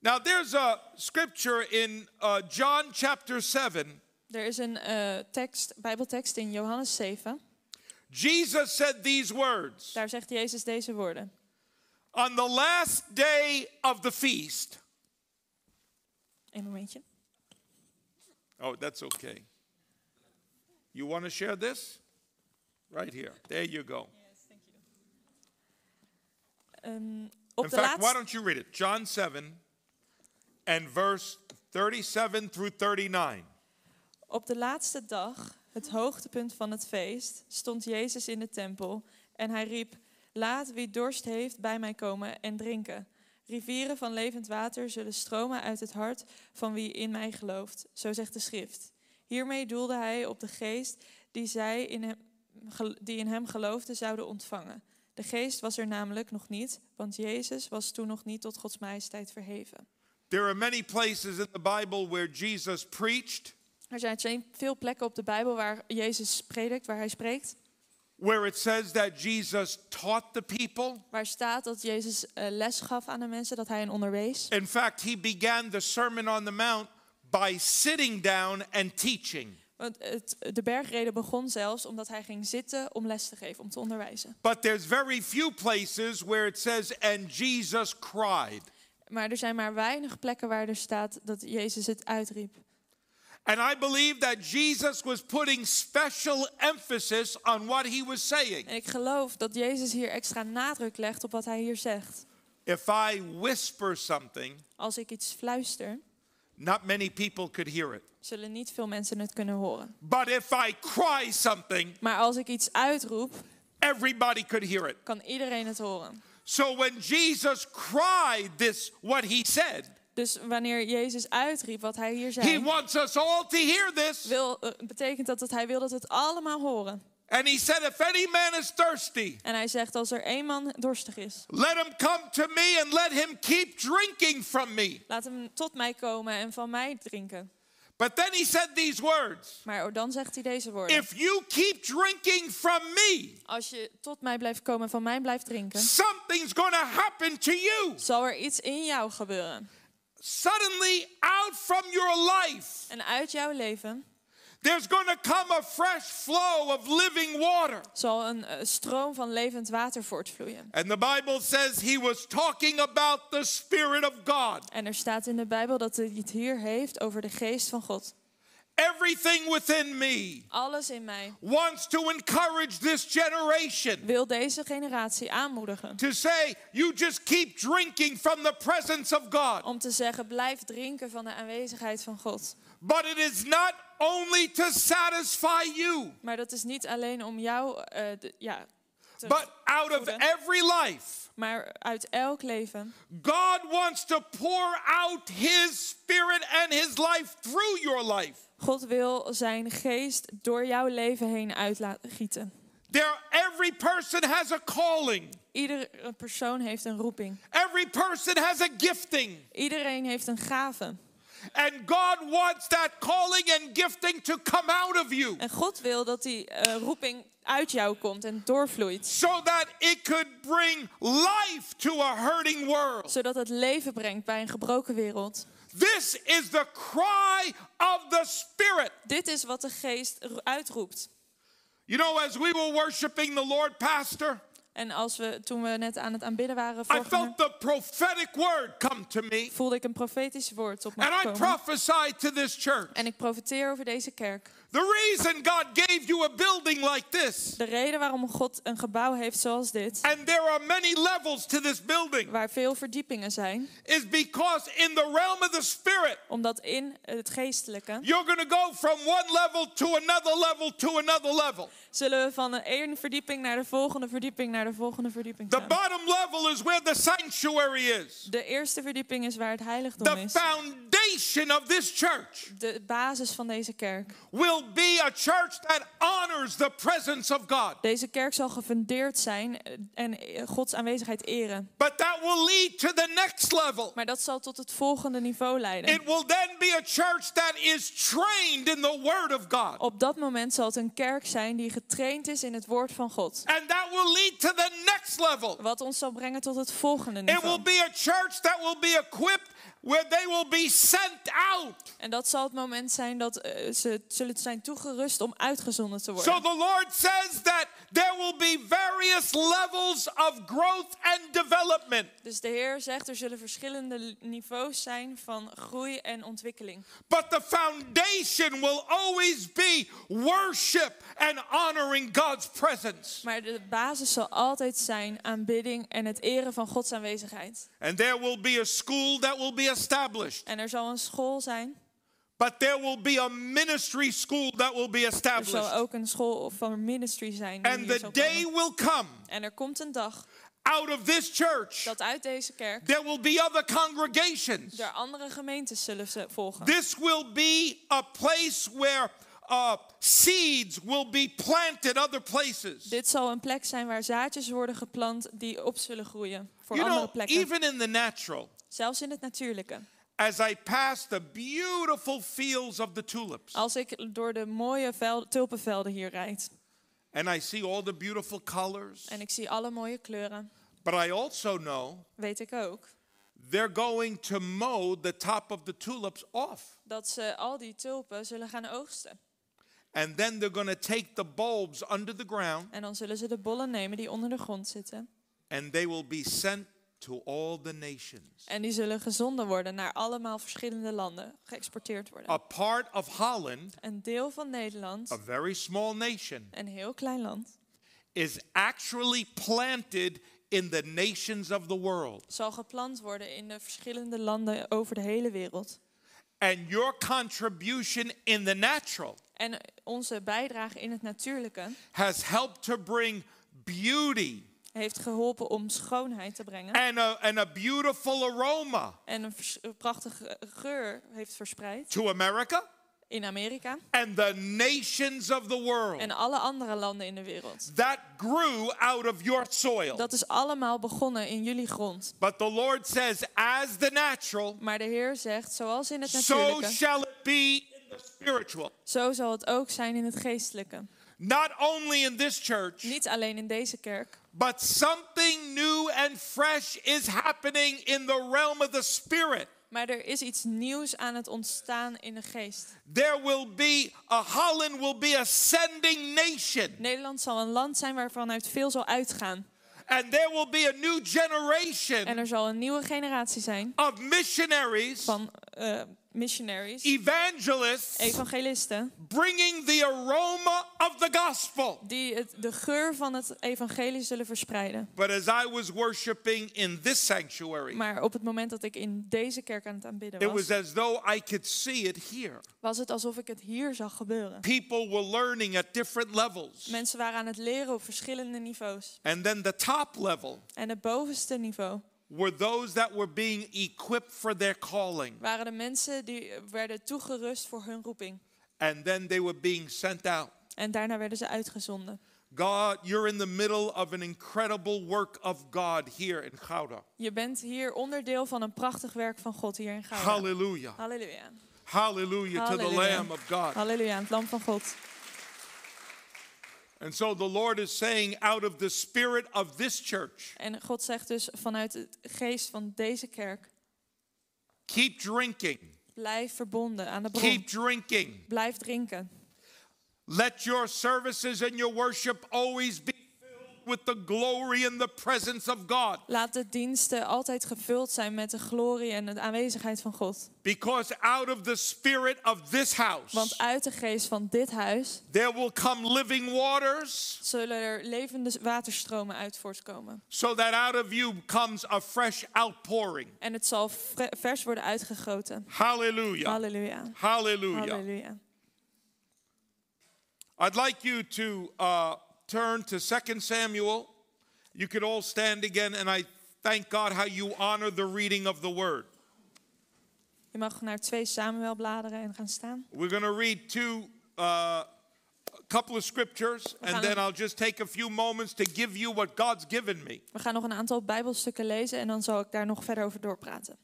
[SPEAKER 2] Now, there's a scripture in uh, John chapter 7.
[SPEAKER 3] Er is een eh, tekst, Bijbeltekst in Johannes 7.
[SPEAKER 2] Jesus said these words
[SPEAKER 3] Daar zegt Jezus deze woorden.
[SPEAKER 2] On the last day of the feast.
[SPEAKER 3] Een momentje.
[SPEAKER 2] Oh, that's okay. You want to share this? Right here. There you go.
[SPEAKER 3] Ehm, op,
[SPEAKER 2] In
[SPEAKER 3] de
[SPEAKER 2] fact, why don't you read it? John 7 and verse 37 through 39.
[SPEAKER 3] op de laatste dag, het hoogtepunt van het feest, stond Jezus in de tempel en hij riep: Laat wie dorst heeft bij mij komen en drinken. Rivieren van levend water zullen stromen uit het hart van wie in mij gelooft, zo zegt de schrift. Hiermee doelde hij op de geest die zij in hem, die in hem geloofden zouden ontvangen. De geest was er namelijk nog niet, want Jezus was toen nog niet tot Gods majesteit verheven.
[SPEAKER 2] There are many places in the Bible where Jesus preached,
[SPEAKER 3] Er zijn veel plekken op de Bijbel waar Jezus predikt, waar hij spreekt.
[SPEAKER 2] Where it says that Jesus taught the people.
[SPEAKER 3] Waar staat dat Jezus eh, les gaf aan de mensen, dat hij hen onderwees.
[SPEAKER 2] In fact, he began the Sermon on the Mount by sitting down and teaching.
[SPEAKER 3] Want het, de bergreden begon zelfs omdat hij ging zitten om les te geven, om te onderwijzen.
[SPEAKER 2] But there's very few places where it says, and Jesus cried.
[SPEAKER 3] Maar er zijn maar weinig plekken waar er staat dat Jezus het uitriep.
[SPEAKER 2] And I believe that Jesus was putting special emphasis on what he was saying.
[SPEAKER 3] En ik geloof dat Jezus hier extra nadruk legt op wat hij hier zegt.
[SPEAKER 2] If I whisper something,
[SPEAKER 3] Als ik iets fluister,
[SPEAKER 2] not many people could hear it.
[SPEAKER 3] zullen niet veel mensen het kunnen horen.
[SPEAKER 2] But if I cry something,
[SPEAKER 3] Maar als ik iets uitroep,
[SPEAKER 2] everybody could hear it.
[SPEAKER 3] kan iedereen het horen.
[SPEAKER 2] So when Jesus cried this, what he said,
[SPEAKER 3] Dus wanneer Jezus uitriep wat hij hier
[SPEAKER 2] he
[SPEAKER 3] zei,
[SPEAKER 2] wants us all to hear this.
[SPEAKER 3] wil, eh, betekent dat dat hij wil dat we het allemaal horen.
[SPEAKER 2] And he said, if any man is thirsty,
[SPEAKER 3] En hij zegt, als er één man dorstig is,
[SPEAKER 2] let him come to me and let him keep drinking from me.
[SPEAKER 3] laat hem tot mij komen en van mij drinken.
[SPEAKER 2] But then he said these words
[SPEAKER 3] Maar dan zegt hij deze woorden.
[SPEAKER 2] If you keep drinking from me,
[SPEAKER 3] Als je tot mij blijft komen en van mij blijft drinken,
[SPEAKER 2] something's going to happen to you.
[SPEAKER 3] zal er iets in jou gebeuren.
[SPEAKER 2] Suddenly, out from your life,
[SPEAKER 3] En uit jouw leven
[SPEAKER 2] there's going to come a fresh flow of living water.
[SPEAKER 3] zal een eh, stroom van levend water voortvloeien.
[SPEAKER 2] And the Bible says he was talking about the Spirit of God.
[SPEAKER 3] En er staat in de Bijbel dat hij het hier heeft over de geest van God.
[SPEAKER 2] Everything within me
[SPEAKER 3] Alles in mij
[SPEAKER 2] wants to encourage this generation
[SPEAKER 3] wil deze generatie aanmoedigen.
[SPEAKER 2] to say, you just keep drinking from the presence of God.
[SPEAKER 3] Om te zeggen, blijf drinken van de aanwezigheid van God.
[SPEAKER 2] But it is not only to satisfy you,
[SPEAKER 3] Maar dat is niet alleen om jou, de- ja,
[SPEAKER 2] but out of every life.
[SPEAKER 3] maar uit elk leven.
[SPEAKER 2] God wants to pour out His Spirit and His life through your life.
[SPEAKER 3] God wil zijn geest door jouw leven heen uit laten gieten.
[SPEAKER 2] There, every person has a calling.
[SPEAKER 3] Iedere persoon heeft een roeping.
[SPEAKER 2] Every person has a gifting.
[SPEAKER 3] Iedereen heeft een gave.
[SPEAKER 2] And God wants that calling and gifting to come out of you
[SPEAKER 3] En God wil dat die eh, roeping uit jou komt en doorvloeit.
[SPEAKER 2] so that it could bring life to a hurting world.
[SPEAKER 3] Zodat het leven brengt bij een gebroken wereld.
[SPEAKER 2] This is the cry of the Spirit.
[SPEAKER 3] Dit is wat de geest ro- uitroept.
[SPEAKER 2] You know, as we were worshiping the Lord, Pastor,
[SPEAKER 3] En als we, toen we net aan het aanbidden waren,
[SPEAKER 2] I felt the prophetic word come to me.
[SPEAKER 3] voelde ik een profetisch woord op me
[SPEAKER 2] And I prophesy to this church.
[SPEAKER 3] En ik profeteer over deze kerk.
[SPEAKER 2] The reason God gave you a building like this,
[SPEAKER 3] De reden waarom God een gebouw heeft zoals dit,
[SPEAKER 2] and there are many levels to this building,
[SPEAKER 3] waar veel verdiepingen zijn,
[SPEAKER 2] is because in the realm of the Spirit,
[SPEAKER 3] omdat in het geestelijke
[SPEAKER 2] you're going to go from one level to another level to another level.
[SPEAKER 3] zullen we van de ene verdieping naar de volgende verdieping naar de volgende verdieping
[SPEAKER 2] The
[SPEAKER 3] gaan.
[SPEAKER 2] bottom level is where the sanctuary is.
[SPEAKER 3] De eerste verdieping is waar het heiligdom
[SPEAKER 2] The
[SPEAKER 3] is.
[SPEAKER 2] foundation of this church
[SPEAKER 3] De basis van deze kerk.
[SPEAKER 2] will be a church that honors the presence of God.
[SPEAKER 3] Deze kerk zal gefundeerd zijn en Gods aanwezigheid eren.
[SPEAKER 2] But that will lead to the next level.
[SPEAKER 3] Maar dat zal tot het volgende niveau leiden.
[SPEAKER 2] It will then be a church that is trained in the Word of God.
[SPEAKER 3] Op dat moment zal het een kerk zijn die getraind is in het woord van God.
[SPEAKER 2] And that will lead to the next level.
[SPEAKER 3] Wat ons zal brengen tot het volgende
[SPEAKER 2] It will
[SPEAKER 3] niveau.
[SPEAKER 2] be a church that will be equipped where they will be sent out.
[SPEAKER 3] En dat zal het moment zijn dat eh, ze zullen zijn toegerust om uitgezonden te
[SPEAKER 2] So
[SPEAKER 3] worden.
[SPEAKER 2] the Lord says that there will be various levels of growth and development.
[SPEAKER 3] Dus de Heer zegt er zullen verschillende niveaus zijn van groei en ontwikkeling.
[SPEAKER 2] But the foundation will always be worship and honoring God's presence.
[SPEAKER 3] Maar de basis zal altijd zijn aanbidding en het eren van Gods aanwezigheid.
[SPEAKER 2] And there will be a school that will be established.
[SPEAKER 3] En er zal een school zijn.
[SPEAKER 2] But there will be a ministry school that will be
[SPEAKER 3] Er zal
[SPEAKER 2] established.
[SPEAKER 3] ook een school van ministry zijn.
[SPEAKER 2] And the day
[SPEAKER 3] komen.
[SPEAKER 2] will come
[SPEAKER 3] En er komt een dag
[SPEAKER 2] out of this church,
[SPEAKER 3] dat uit deze kerk
[SPEAKER 2] there will be other congregations.
[SPEAKER 3] er andere gemeentes zullen ze volgen.
[SPEAKER 2] This will be a place where uh, seeds will be planted other places.
[SPEAKER 3] Dit zal een plek zijn waar zaadjes worden geplant die op zullen groeien voor
[SPEAKER 2] You
[SPEAKER 3] andere
[SPEAKER 2] know,
[SPEAKER 3] plekken.
[SPEAKER 2] even in the natural,
[SPEAKER 3] Zelfs in het natuurlijke.
[SPEAKER 2] as I pass the beautiful fields of the tulips,
[SPEAKER 3] Als ik door de mooie vel- tulpenvelden hier rijd
[SPEAKER 2] and I see all the beautiful colors,
[SPEAKER 3] en ik zie alle mooie kleuren,
[SPEAKER 2] but I also know
[SPEAKER 3] weet ik ook
[SPEAKER 2] they're going to mow the top of the tulips off.
[SPEAKER 3] dat ze al die tulpen zullen gaan oogsten.
[SPEAKER 2] And then they're going to take the bulbs under the ground
[SPEAKER 3] En dan zullen ze de bollen nemen die onder de grond zitten.
[SPEAKER 2] and they will be sent to all the nations.
[SPEAKER 3] En die zullen gezonden worden naar allemaal verschillende landen, geëxporteerd worden.
[SPEAKER 2] A part of Holland,
[SPEAKER 3] Een deel van Nederland,
[SPEAKER 2] a very small nation,
[SPEAKER 3] een heel klein land,
[SPEAKER 2] is actually planted in the nations of the world.
[SPEAKER 3] zal geplant worden in de verschillende landen over de hele wereld.
[SPEAKER 2] And your contribution in the natural
[SPEAKER 3] En onze bijdrage in het natuurlijke
[SPEAKER 2] has helped to bring beauty
[SPEAKER 3] heeft geholpen om schoonheid te brengen.
[SPEAKER 2] and a, and a beautiful aroma
[SPEAKER 3] En een prachtige geur heeft verspreid
[SPEAKER 2] to America
[SPEAKER 3] in Amerika
[SPEAKER 2] and the nations of the world.
[SPEAKER 3] en alle andere landen in de wereld.
[SPEAKER 2] That grew out of your soil.
[SPEAKER 3] Dat is allemaal begonnen in jullie grond.
[SPEAKER 2] But the Lord says, as the natural,
[SPEAKER 3] Maar de Heer zegt, zoals in het
[SPEAKER 2] so
[SPEAKER 3] natuurlijke,
[SPEAKER 2] shall it be in the spiritual.
[SPEAKER 3] zo zal het ook zijn in het geestelijke.
[SPEAKER 2] Not only in this church,
[SPEAKER 3] Niet alleen in deze kerk,
[SPEAKER 2] but something new and fresh is happening in the realm of the spirit.
[SPEAKER 3] maar er is iets nieuws aan het ontstaan in de geest.
[SPEAKER 2] There will be, a Holland will be a sending nation.
[SPEAKER 3] Nederland zal een land zijn waarvan uit veel zal uitgaan.
[SPEAKER 2] And there will be a new
[SPEAKER 3] En
[SPEAKER 2] generation
[SPEAKER 3] er zal een nieuwe generatie zijn
[SPEAKER 2] of missionaries,
[SPEAKER 3] van eh, missionaries,
[SPEAKER 2] evangelists,
[SPEAKER 3] evangelisten,
[SPEAKER 2] bringing the aroma of the gospel.
[SPEAKER 3] die het, de geur van het evangelie zullen verspreiden.
[SPEAKER 2] But as I was worshiping in this sanctuary,
[SPEAKER 3] Maar op het moment dat ik in deze kerk aan het aanbidden
[SPEAKER 2] it was
[SPEAKER 3] was,
[SPEAKER 2] as though I could see it here.
[SPEAKER 3] was het alsof ik het hier zag gebeuren.
[SPEAKER 2] People were learning at different levels.
[SPEAKER 3] Mensen waren aan het leren op verschillende niveaus.
[SPEAKER 2] And then the top level
[SPEAKER 3] En het bovenste niveau
[SPEAKER 2] were those that were being equipped for their calling.
[SPEAKER 3] waren de mensen die werden toegerust voor hun roeping.
[SPEAKER 2] And then they were being sent out.
[SPEAKER 3] En daarna werden ze uitgezonden.
[SPEAKER 2] God, you're in the middle of an incredible work of God here in Gouda.
[SPEAKER 3] Je bent hier onderdeel van een prachtig werk van God hier in Gouda.
[SPEAKER 2] Hallelujah.
[SPEAKER 3] Halleluja.
[SPEAKER 2] Hallelujah to the. Lamb of God.
[SPEAKER 3] Halleluja, het lam van God.
[SPEAKER 2] And so the Lord is saying, out of the spirit of this church,
[SPEAKER 3] En God zegt dus vanuit het geest van deze kerk,
[SPEAKER 2] keep drinking,
[SPEAKER 3] blijf verbonden aan de bron.
[SPEAKER 2] keep drinking.
[SPEAKER 3] Blijf drinken.
[SPEAKER 2] Let your services and your worship always be with the glory and the presence of God.
[SPEAKER 3] Laat de diensten altijd gevuld zijn met de glorie en de aanwezigheid van God.
[SPEAKER 2] Because out of the spirit of this house,
[SPEAKER 3] Want uit de geest van dit huis
[SPEAKER 2] there will come living waters,
[SPEAKER 3] zullen er levende waterstromen uit voortkomen.
[SPEAKER 2] so that out of you comes a fresh outpouring.
[SPEAKER 3] En het zal vers worden uitgegoten.
[SPEAKER 2] Hallelujah.
[SPEAKER 3] Halleluja.
[SPEAKER 2] Hallelujah.
[SPEAKER 3] Halleluja.
[SPEAKER 2] I'd like you to uh, turn to 2 Samuel. You could all stand again, and I thank God how you honor the reading of the word.
[SPEAKER 3] Je mag naar 2 Samuel bladeren en gaan staan.
[SPEAKER 2] We're going to read two, uh, a couple of scriptures, and then I'll just take a few moments to give you what God's given me.
[SPEAKER 3] We gaan nog een aantal Bijbelstukken lezen en dan zal ik daar nog verder over doorpraten.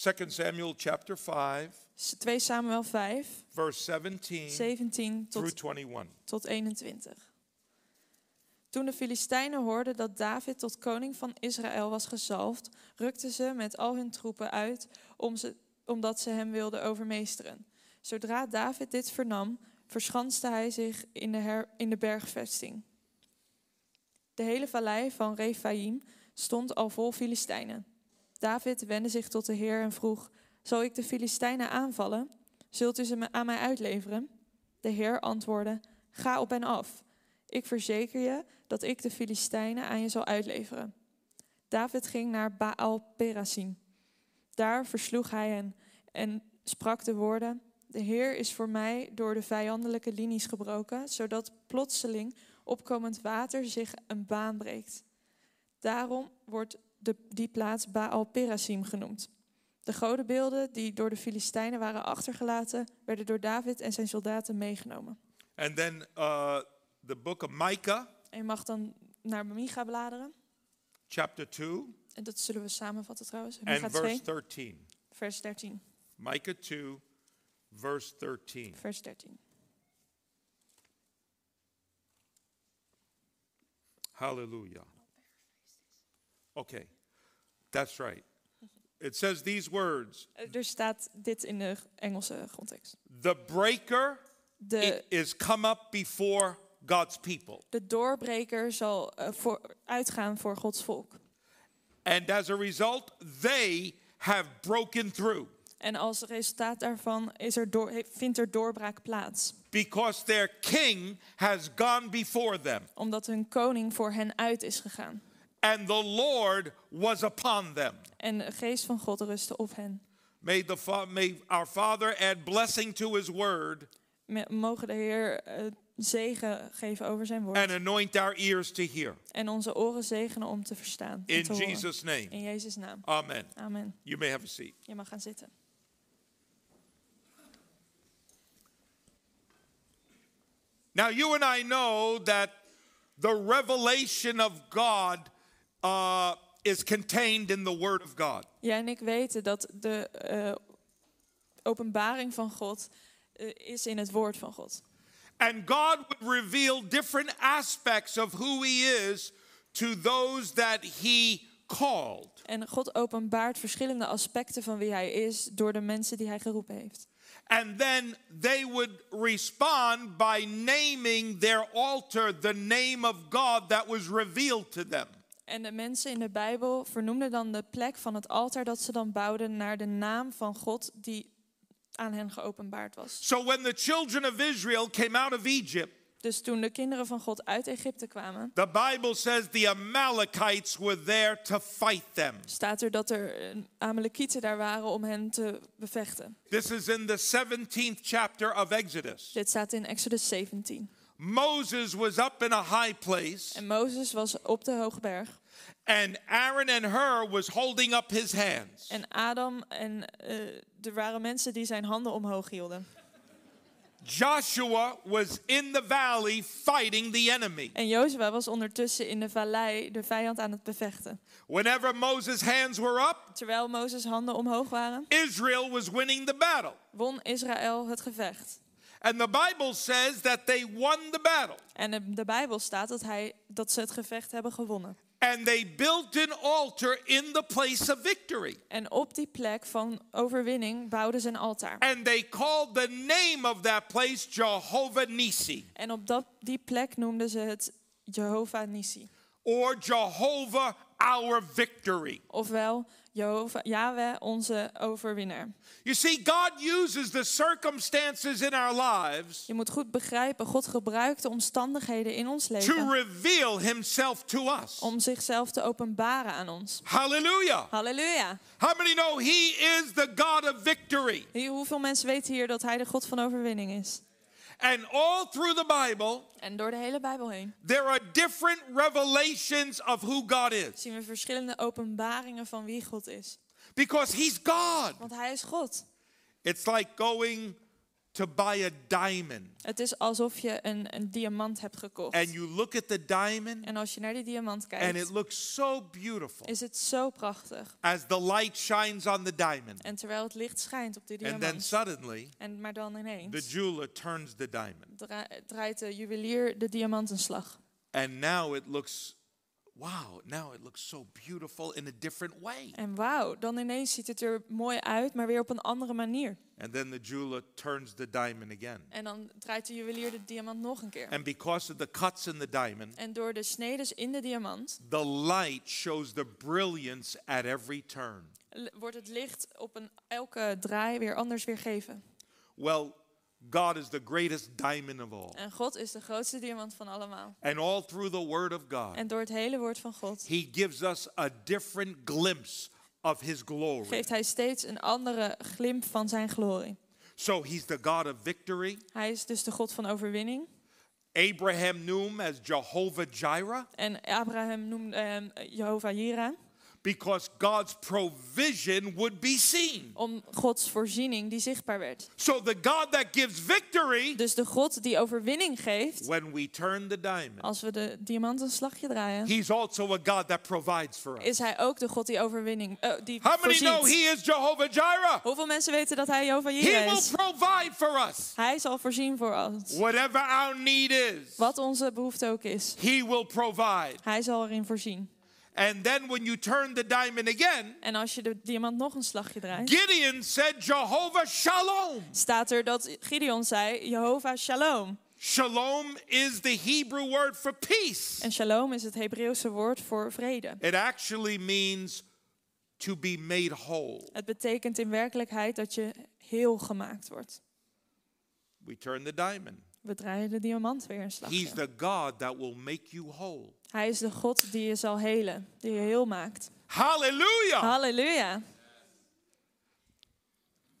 [SPEAKER 2] 2 Samuel chapter 5,
[SPEAKER 3] Dus 2 Samuel 5,
[SPEAKER 2] verse 17
[SPEAKER 3] 17
[SPEAKER 2] through
[SPEAKER 3] tot,
[SPEAKER 2] 21.
[SPEAKER 3] tot 21. Toen de Filistijnen hoorden dat David tot koning van Israël was gezalfd, rukten ze met al hun troepen uit om ze, omdat ze hem wilden overmeesteren. Zodra David dit vernam, verschanste hij zich in de, her, in de bergvesting. De hele vallei van Rephaim stond al vol Filistijnen. David wendde zich tot de Heer en vroeg: Zal ik de Filistijnen aanvallen? Zult u ze aan mij uitleveren? De Heer antwoordde: Ga op hen af. Ik verzeker je dat ik de Filistijnen aan je zal uitleveren. David ging naar Baal Perasim. Daar versloeg hij hen en sprak de woorden: De Heer is voor mij door de vijandelijke linies gebroken, zodat plotseling opkomend water zich een baan breekt. Daarom wordt de, die plaats Baal Perasim genoemd. De godenbeelden die door de Filistijnen waren achtergelaten, werden door David en zijn soldaten meegenomen.
[SPEAKER 2] And then uh, the book of Micah,
[SPEAKER 3] En je mag dan naar Micha bladeren.
[SPEAKER 2] chapter 2,
[SPEAKER 3] En dat zullen we samenvatten trouwens. Micha
[SPEAKER 2] and
[SPEAKER 3] 2,
[SPEAKER 2] verse 13.
[SPEAKER 3] vers 13.
[SPEAKER 2] Micah 2, verse 13.
[SPEAKER 3] Vers 13.
[SPEAKER 2] Hallelujah. Okay, that's right. It says these words
[SPEAKER 3] Eh, Er staat dit in de Engelse grondtekst.
[SPEAKER 2] The breaker
[SPEAKER 3] De,
[SPEAKER 2] is come up before God's people.
[SPEAKER 3] de doorbreker zal eh, voor, uitgaan voor Gods volk.
[SPEAKER 2] And as a result, they have broken through
[SPEAKER 3] En als resultaat daarvan is er door, vindt er doorbraak plaats.
[SPEAKER 2] because their king has gone before them,
[SPEAKER 3] Omdat hun koning voor hen uit is gegaan.
[SPEAKER 2] And the Lord was upon them.
[SPEAKER 3] En de geest van God rustte op hen.
[SPEAKER 2] May, the fa- may our Father add blessing to his word
[SPEAKER 3] Mogen de Heer eh, zegen geven over zijn woord.
[SPEAKER 2] and anoint our ears to hear.
[SPEAKER 3] En onze oren zegenen om te verstaan.
[SPEAKER 2] In
[SPEAKER 3] te horen.
[SPEAKER 2] Jesus' name.
[SPEAKER 3] In Jezus' naam.
[SPEAKER 2] Amen.
[SPEAKER 3] Amen.
[SPEAKER 2] You may have a seat.
[SPEAKER 3] Je mag gaan zitten.
[SPEAKER 2] Now, you and I know that the revelation of God uh, is contained in the Word of God.
[SPEAKER 3] Jij en ik weten dat de eh, openbaring van God eh, is in het woord van God.
[SPEAKER 2] And God would reveal different aspects of who He is to those that He called.
[SPEAKER 3] En God openbaart verschillende aspecten van wie hij is door de mensen die hij geroepen heeft.
[SPEAKER 2] And then they would respond by naming their altar the name of God that was revealed to them.
[SPEAKER 3] En de mensen in de Bijbel vernoemden dan de plek van het altaar dat ze dan bouwden naar de naam van God die aan hen geopenbaard was.
[SPEAKER 2] So when the children of Israel came out of Egypt,
[SPEAKER 3] Dus toen de kinderen van God uit Egypte kwamen,
[SPEAKER 2] the Bible says the Amalekites were there to fight them.
[SPEAKER 3] staat er dat er eh, Amalekieten daar waren om hen te bevechten.
[SPEAKER 2] This is in the 17th chapter of Exodus.
[SPEAKER 3] Dit staat in Exodus 17.
[SPEAKER 2] Moses was up in a high place,
[SPEAKER 3] En Mozes was op de hoge berg.
[SPEAKER 2] and Aaron and Hur was holding up his hands.
[SPEAKER 3] En Adam en eh, er waren mensen die zijn handen omhoog hielden.
[SPEAKER 2] Joshua was in the valley fighting the enemy.
[SPEAKER 3] En Jozua was ondertussen in de vallei de vijand aan het bevechten.
[SPEAKER 2] Whenever Moses' hands were up,
[SPEAKER 3] Terwijl Mozes handen omhoog waren,
[SPEAKER 2] Israel was winning the battle.
[SPEAKER 3] won Israël het gevecht.
[SPEAKER 2] And the Bible says that they won the battle.
[SPEAKER 3] En in de Bijbel staat dat, hij, dat ze het gevecht hebben gewonnen.
[SPEAKER 2] And they built an altar in the place of victory.
[SPEAKER 3] En op die plek van overwinning bouwden ze een altaar.
[SPEAKER 2] And they called the name of that place Jehovah Nisi
[SPEAKER 3] En op dat, die plek noemden ze het Jehovah Nissi.
[SPEAKER 2] or Jehovah our victory.
[SPEAKER 3] Ofwel Jehovah, Yahweh, onze overwinnaar.
[SPEAKER 2] You see, God uses the circumstances in our lives
[SPEAKER 3] Je moet goed begrijpen, God gebruikt de omstandigheden in ons
[SPEAKER 2] to
[SPEAKER 3] leven
[SPEAKER 2] reveal himself to us.
[SPEAKER 3] om zichzelf te openbaren aan ons.
[SPEAKER 2] Hallelujah.
[SPEAKER 3] Halleluja.
[SPEAKER 2] How many know he is the God of victory?
[SPEAKER 3] Hoeveel mensen weten hier dat hij de God van overwinning is?
[SPEAKER 2] And all through the Bible,
[SPEAKER 3] En door de hele Bijbel heen
[SPEAKER 2] there are different revelations of who God is
[SPEAKER 3] zien we verschillende openbaringen van wie God is.
[SPEAKER 2] because he's God.
[SPEAKER 3] Want hij is God.
[SPEAKER 2] It's like going to buy a diamond
[SPEAKER 3] Het is alsof je een, een diamant hebt gekocht.
[SPEAKER 2] and you look at the diamond
[SPEAKER 3] En als je naar die diamant
[SPEAKER 2] and
[SPEAKER 3] kijkt,
[SPEAKER 2] it looks so beautiful
[SPEAKER 3] is het zo prachtig.
[SPEAKER 2] as the light shines on the diamond.
[SPEAKER 3] En terwijl het licht schijnt op die
[SPEAKER 2] And then
[SPEAKER 3] diamant,
[SPEAKER 2] suddenly
[SPEAKER 3] en, maar dan
[SPEAKER 2] the
[SPEAKER 3] ineens
[SPEAKER 2] jeweler turns the diamond.
[SPEAKER 3] dra- draait de juwelier de diamant een slag.
[SPEAKER 2] And now it looks, wow, now it looks so beautiful in a different way.
[SPEAKER 3] En wauw, dan ineens ziet het er mooi uit, maar weer op een andere manier.
[SPEAKER 2] And then the jeweler turns the diamond again.
[SPEAKER 3] En dan draait de juwelier de diamant nog een keer.
[SPEAKER 2] And because of the cuts in the diamond,
[SPEAKER 3] En door de snedes in de diamant
[SPEAKER 2] the light shows the brilliance at every turn.
[SPEAKER 3] wordt het licht op een, elke draai weer anders weergeven.
[SPEAKER 2] Well, God is the greatest diamond of all.
[SPEAKER 3] En God is de grootste diamant van allemaal.
[SPEAKER 2] And all through the Word of God,
[SPEAKER 3] En door het hele woord van God
[SPEAKER 2] He gives us a different glimpse of His glory.
[SPEAKER 3] geeft hij steeds een andere glimp van zijn glorie.
[SPEAKER 2] So He's the God of victory.
[SPEAKER 3] Hij is dus de God van overwinning.
[SPEAKER 2] Abraham Him as Jehovah Jireh
[SPEAKER 3] En Abraham noemde hem Jehovah Jireh.
[SPEAKER 2] Because God's provision would be seen.
[SPEAKER 3] Om Gods voorziening die zichtbaar werd.
[SPEAKER 2] So the God that gives victory,
[SPEAKER 3] Dus de God die overwinning geeft.
[SPEAKER 2] when we turn the diamond,
[SPEAKER 3] Als we de diamant een slagje draaien.
[SPEAKER 2] He's also a God that provides for us.
[SPEAKER 3] Is hij ook de God die overwinning eh, die
[SPEAKER 2] How many know
[SPEAKER 3] voorziet.
[SPEAKER 2] He is Jehovah Jireh?
[SPEAKER 3] Hoeveel mensen weten dat hij Jehovah
[SPEAKER 2] He
[SPEAKER 3] Jireh
[SPEAKER 2] will
[SPEAKER 3] is?
[SPEAKER 2] provide for us
[SPEAKER 3] Hij zal voorzien voor ons.
[SPEAKER 2] whatever our need is.
[SPEAKER 3] Wat onze behoefte ook is.
[SPEAKER 2] He will provide.
[SPEAKER 3] Hij zal erin voorzien.
[SPEAKER 2] And then when you turn the diamond again,
[SPEAKER 3] En als je de diamant nog een slagje draait,
[SPEAKER 2] Gideon said, Jehovah Shalom.
[SPEAKER 3] staat er dat Gideon zei, Jehovah Shalom.
[SPEAKER 2] Shalom is the Hebrew word for peace.
[SPEAKER 3] En shalom is het Hebreeuwse woord voor vrede.
[SPEAKER 2] It actually means to be made whole.
[SPEAKER 3] Het betekent in werkelijkheid dat je heel gemaakt wordt.
[SPEAKER 2] We turn the diamond.
[SPEAKER 3] We draaien de diamant weer een
[SPEAKER 2] He's
[SPEAKER 3] slagje.
[SPEAKER 2] the God that will make you whole.
[SPEAKER 3] Hij is de God die je zal helen, die je heel maakt.
[SPEAKER 2] Hallelujah.
[SPEAKER 3] Halleluja.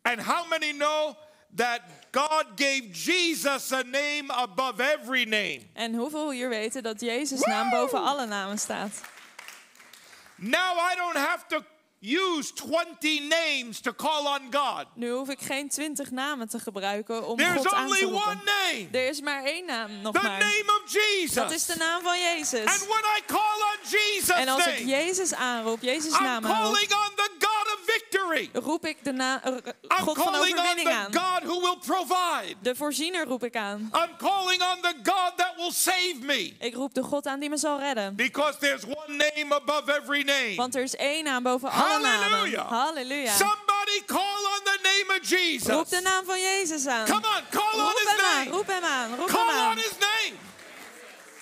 [SPEAKER 2] And how many know that God gave Jesus a name above every name?
[SPEAKER 3] En hoeveel hier weten dat Jezus' naam boven alle namen staat?
[SPEAKER 2] Now I don't have to use 20 names to call on God.
[SPEAKER 3] Nu hoef ik geen twintig namen te gebruiken om
[SPEAKER 2] There's
[SPEAKER 3] God aan
[SPEAKER 2] only
[SPEAKER 3] te
[SPEAKER 2] one
[SPEAKER 3] roepen.
[SPEAKER 2] name.
[SPEAKER 3] Er is maar één naam nog
[SPEAKER 2] The
[SPEAKER 3] maar.
[SPEAKER 2] name of
[SPEAKER 3] Dat is de
[SPEAKER 2] Jesus.
[SPEAKER 3] naam van Jezus.
[SPEAKER 2] And when I call on Jesus'
[SPEAKER 3] En als ik Jezus aanroep, Jezus' naam aanroep,
[SPEAKER 2] victory.
[SPEAKER 3] roep ik de na- eh, God van overwinning aan.
[SPEAKER 2] God who will provide.
[SPEAKER 3] De voorziener roep ik aan.
[SPEAKER 2] I'm calling on the God that will save me.
[SPEAKER 3] Ik roep de God aan die me zal redden.
[SPEAKER 2] Because there's one name above every name.
[SPEAKER 3] Want er is één naam boven alle namen.
[SPEAKER 2] Hallelujah.
[SPEAKER 3] Halleluja.
[SPEAKER 2] Somebody call on the name of Jesus.
[SPEAKER 3] Roep de naam van Jezus aan.
[SPEAKER 2] Come on, call on his
[SPEAKER 3] aan,
[SPEAKER 2] name.
[SPEAKER 3] roep hem aan, roep hem aan.
[SPEAKER 2] on his name.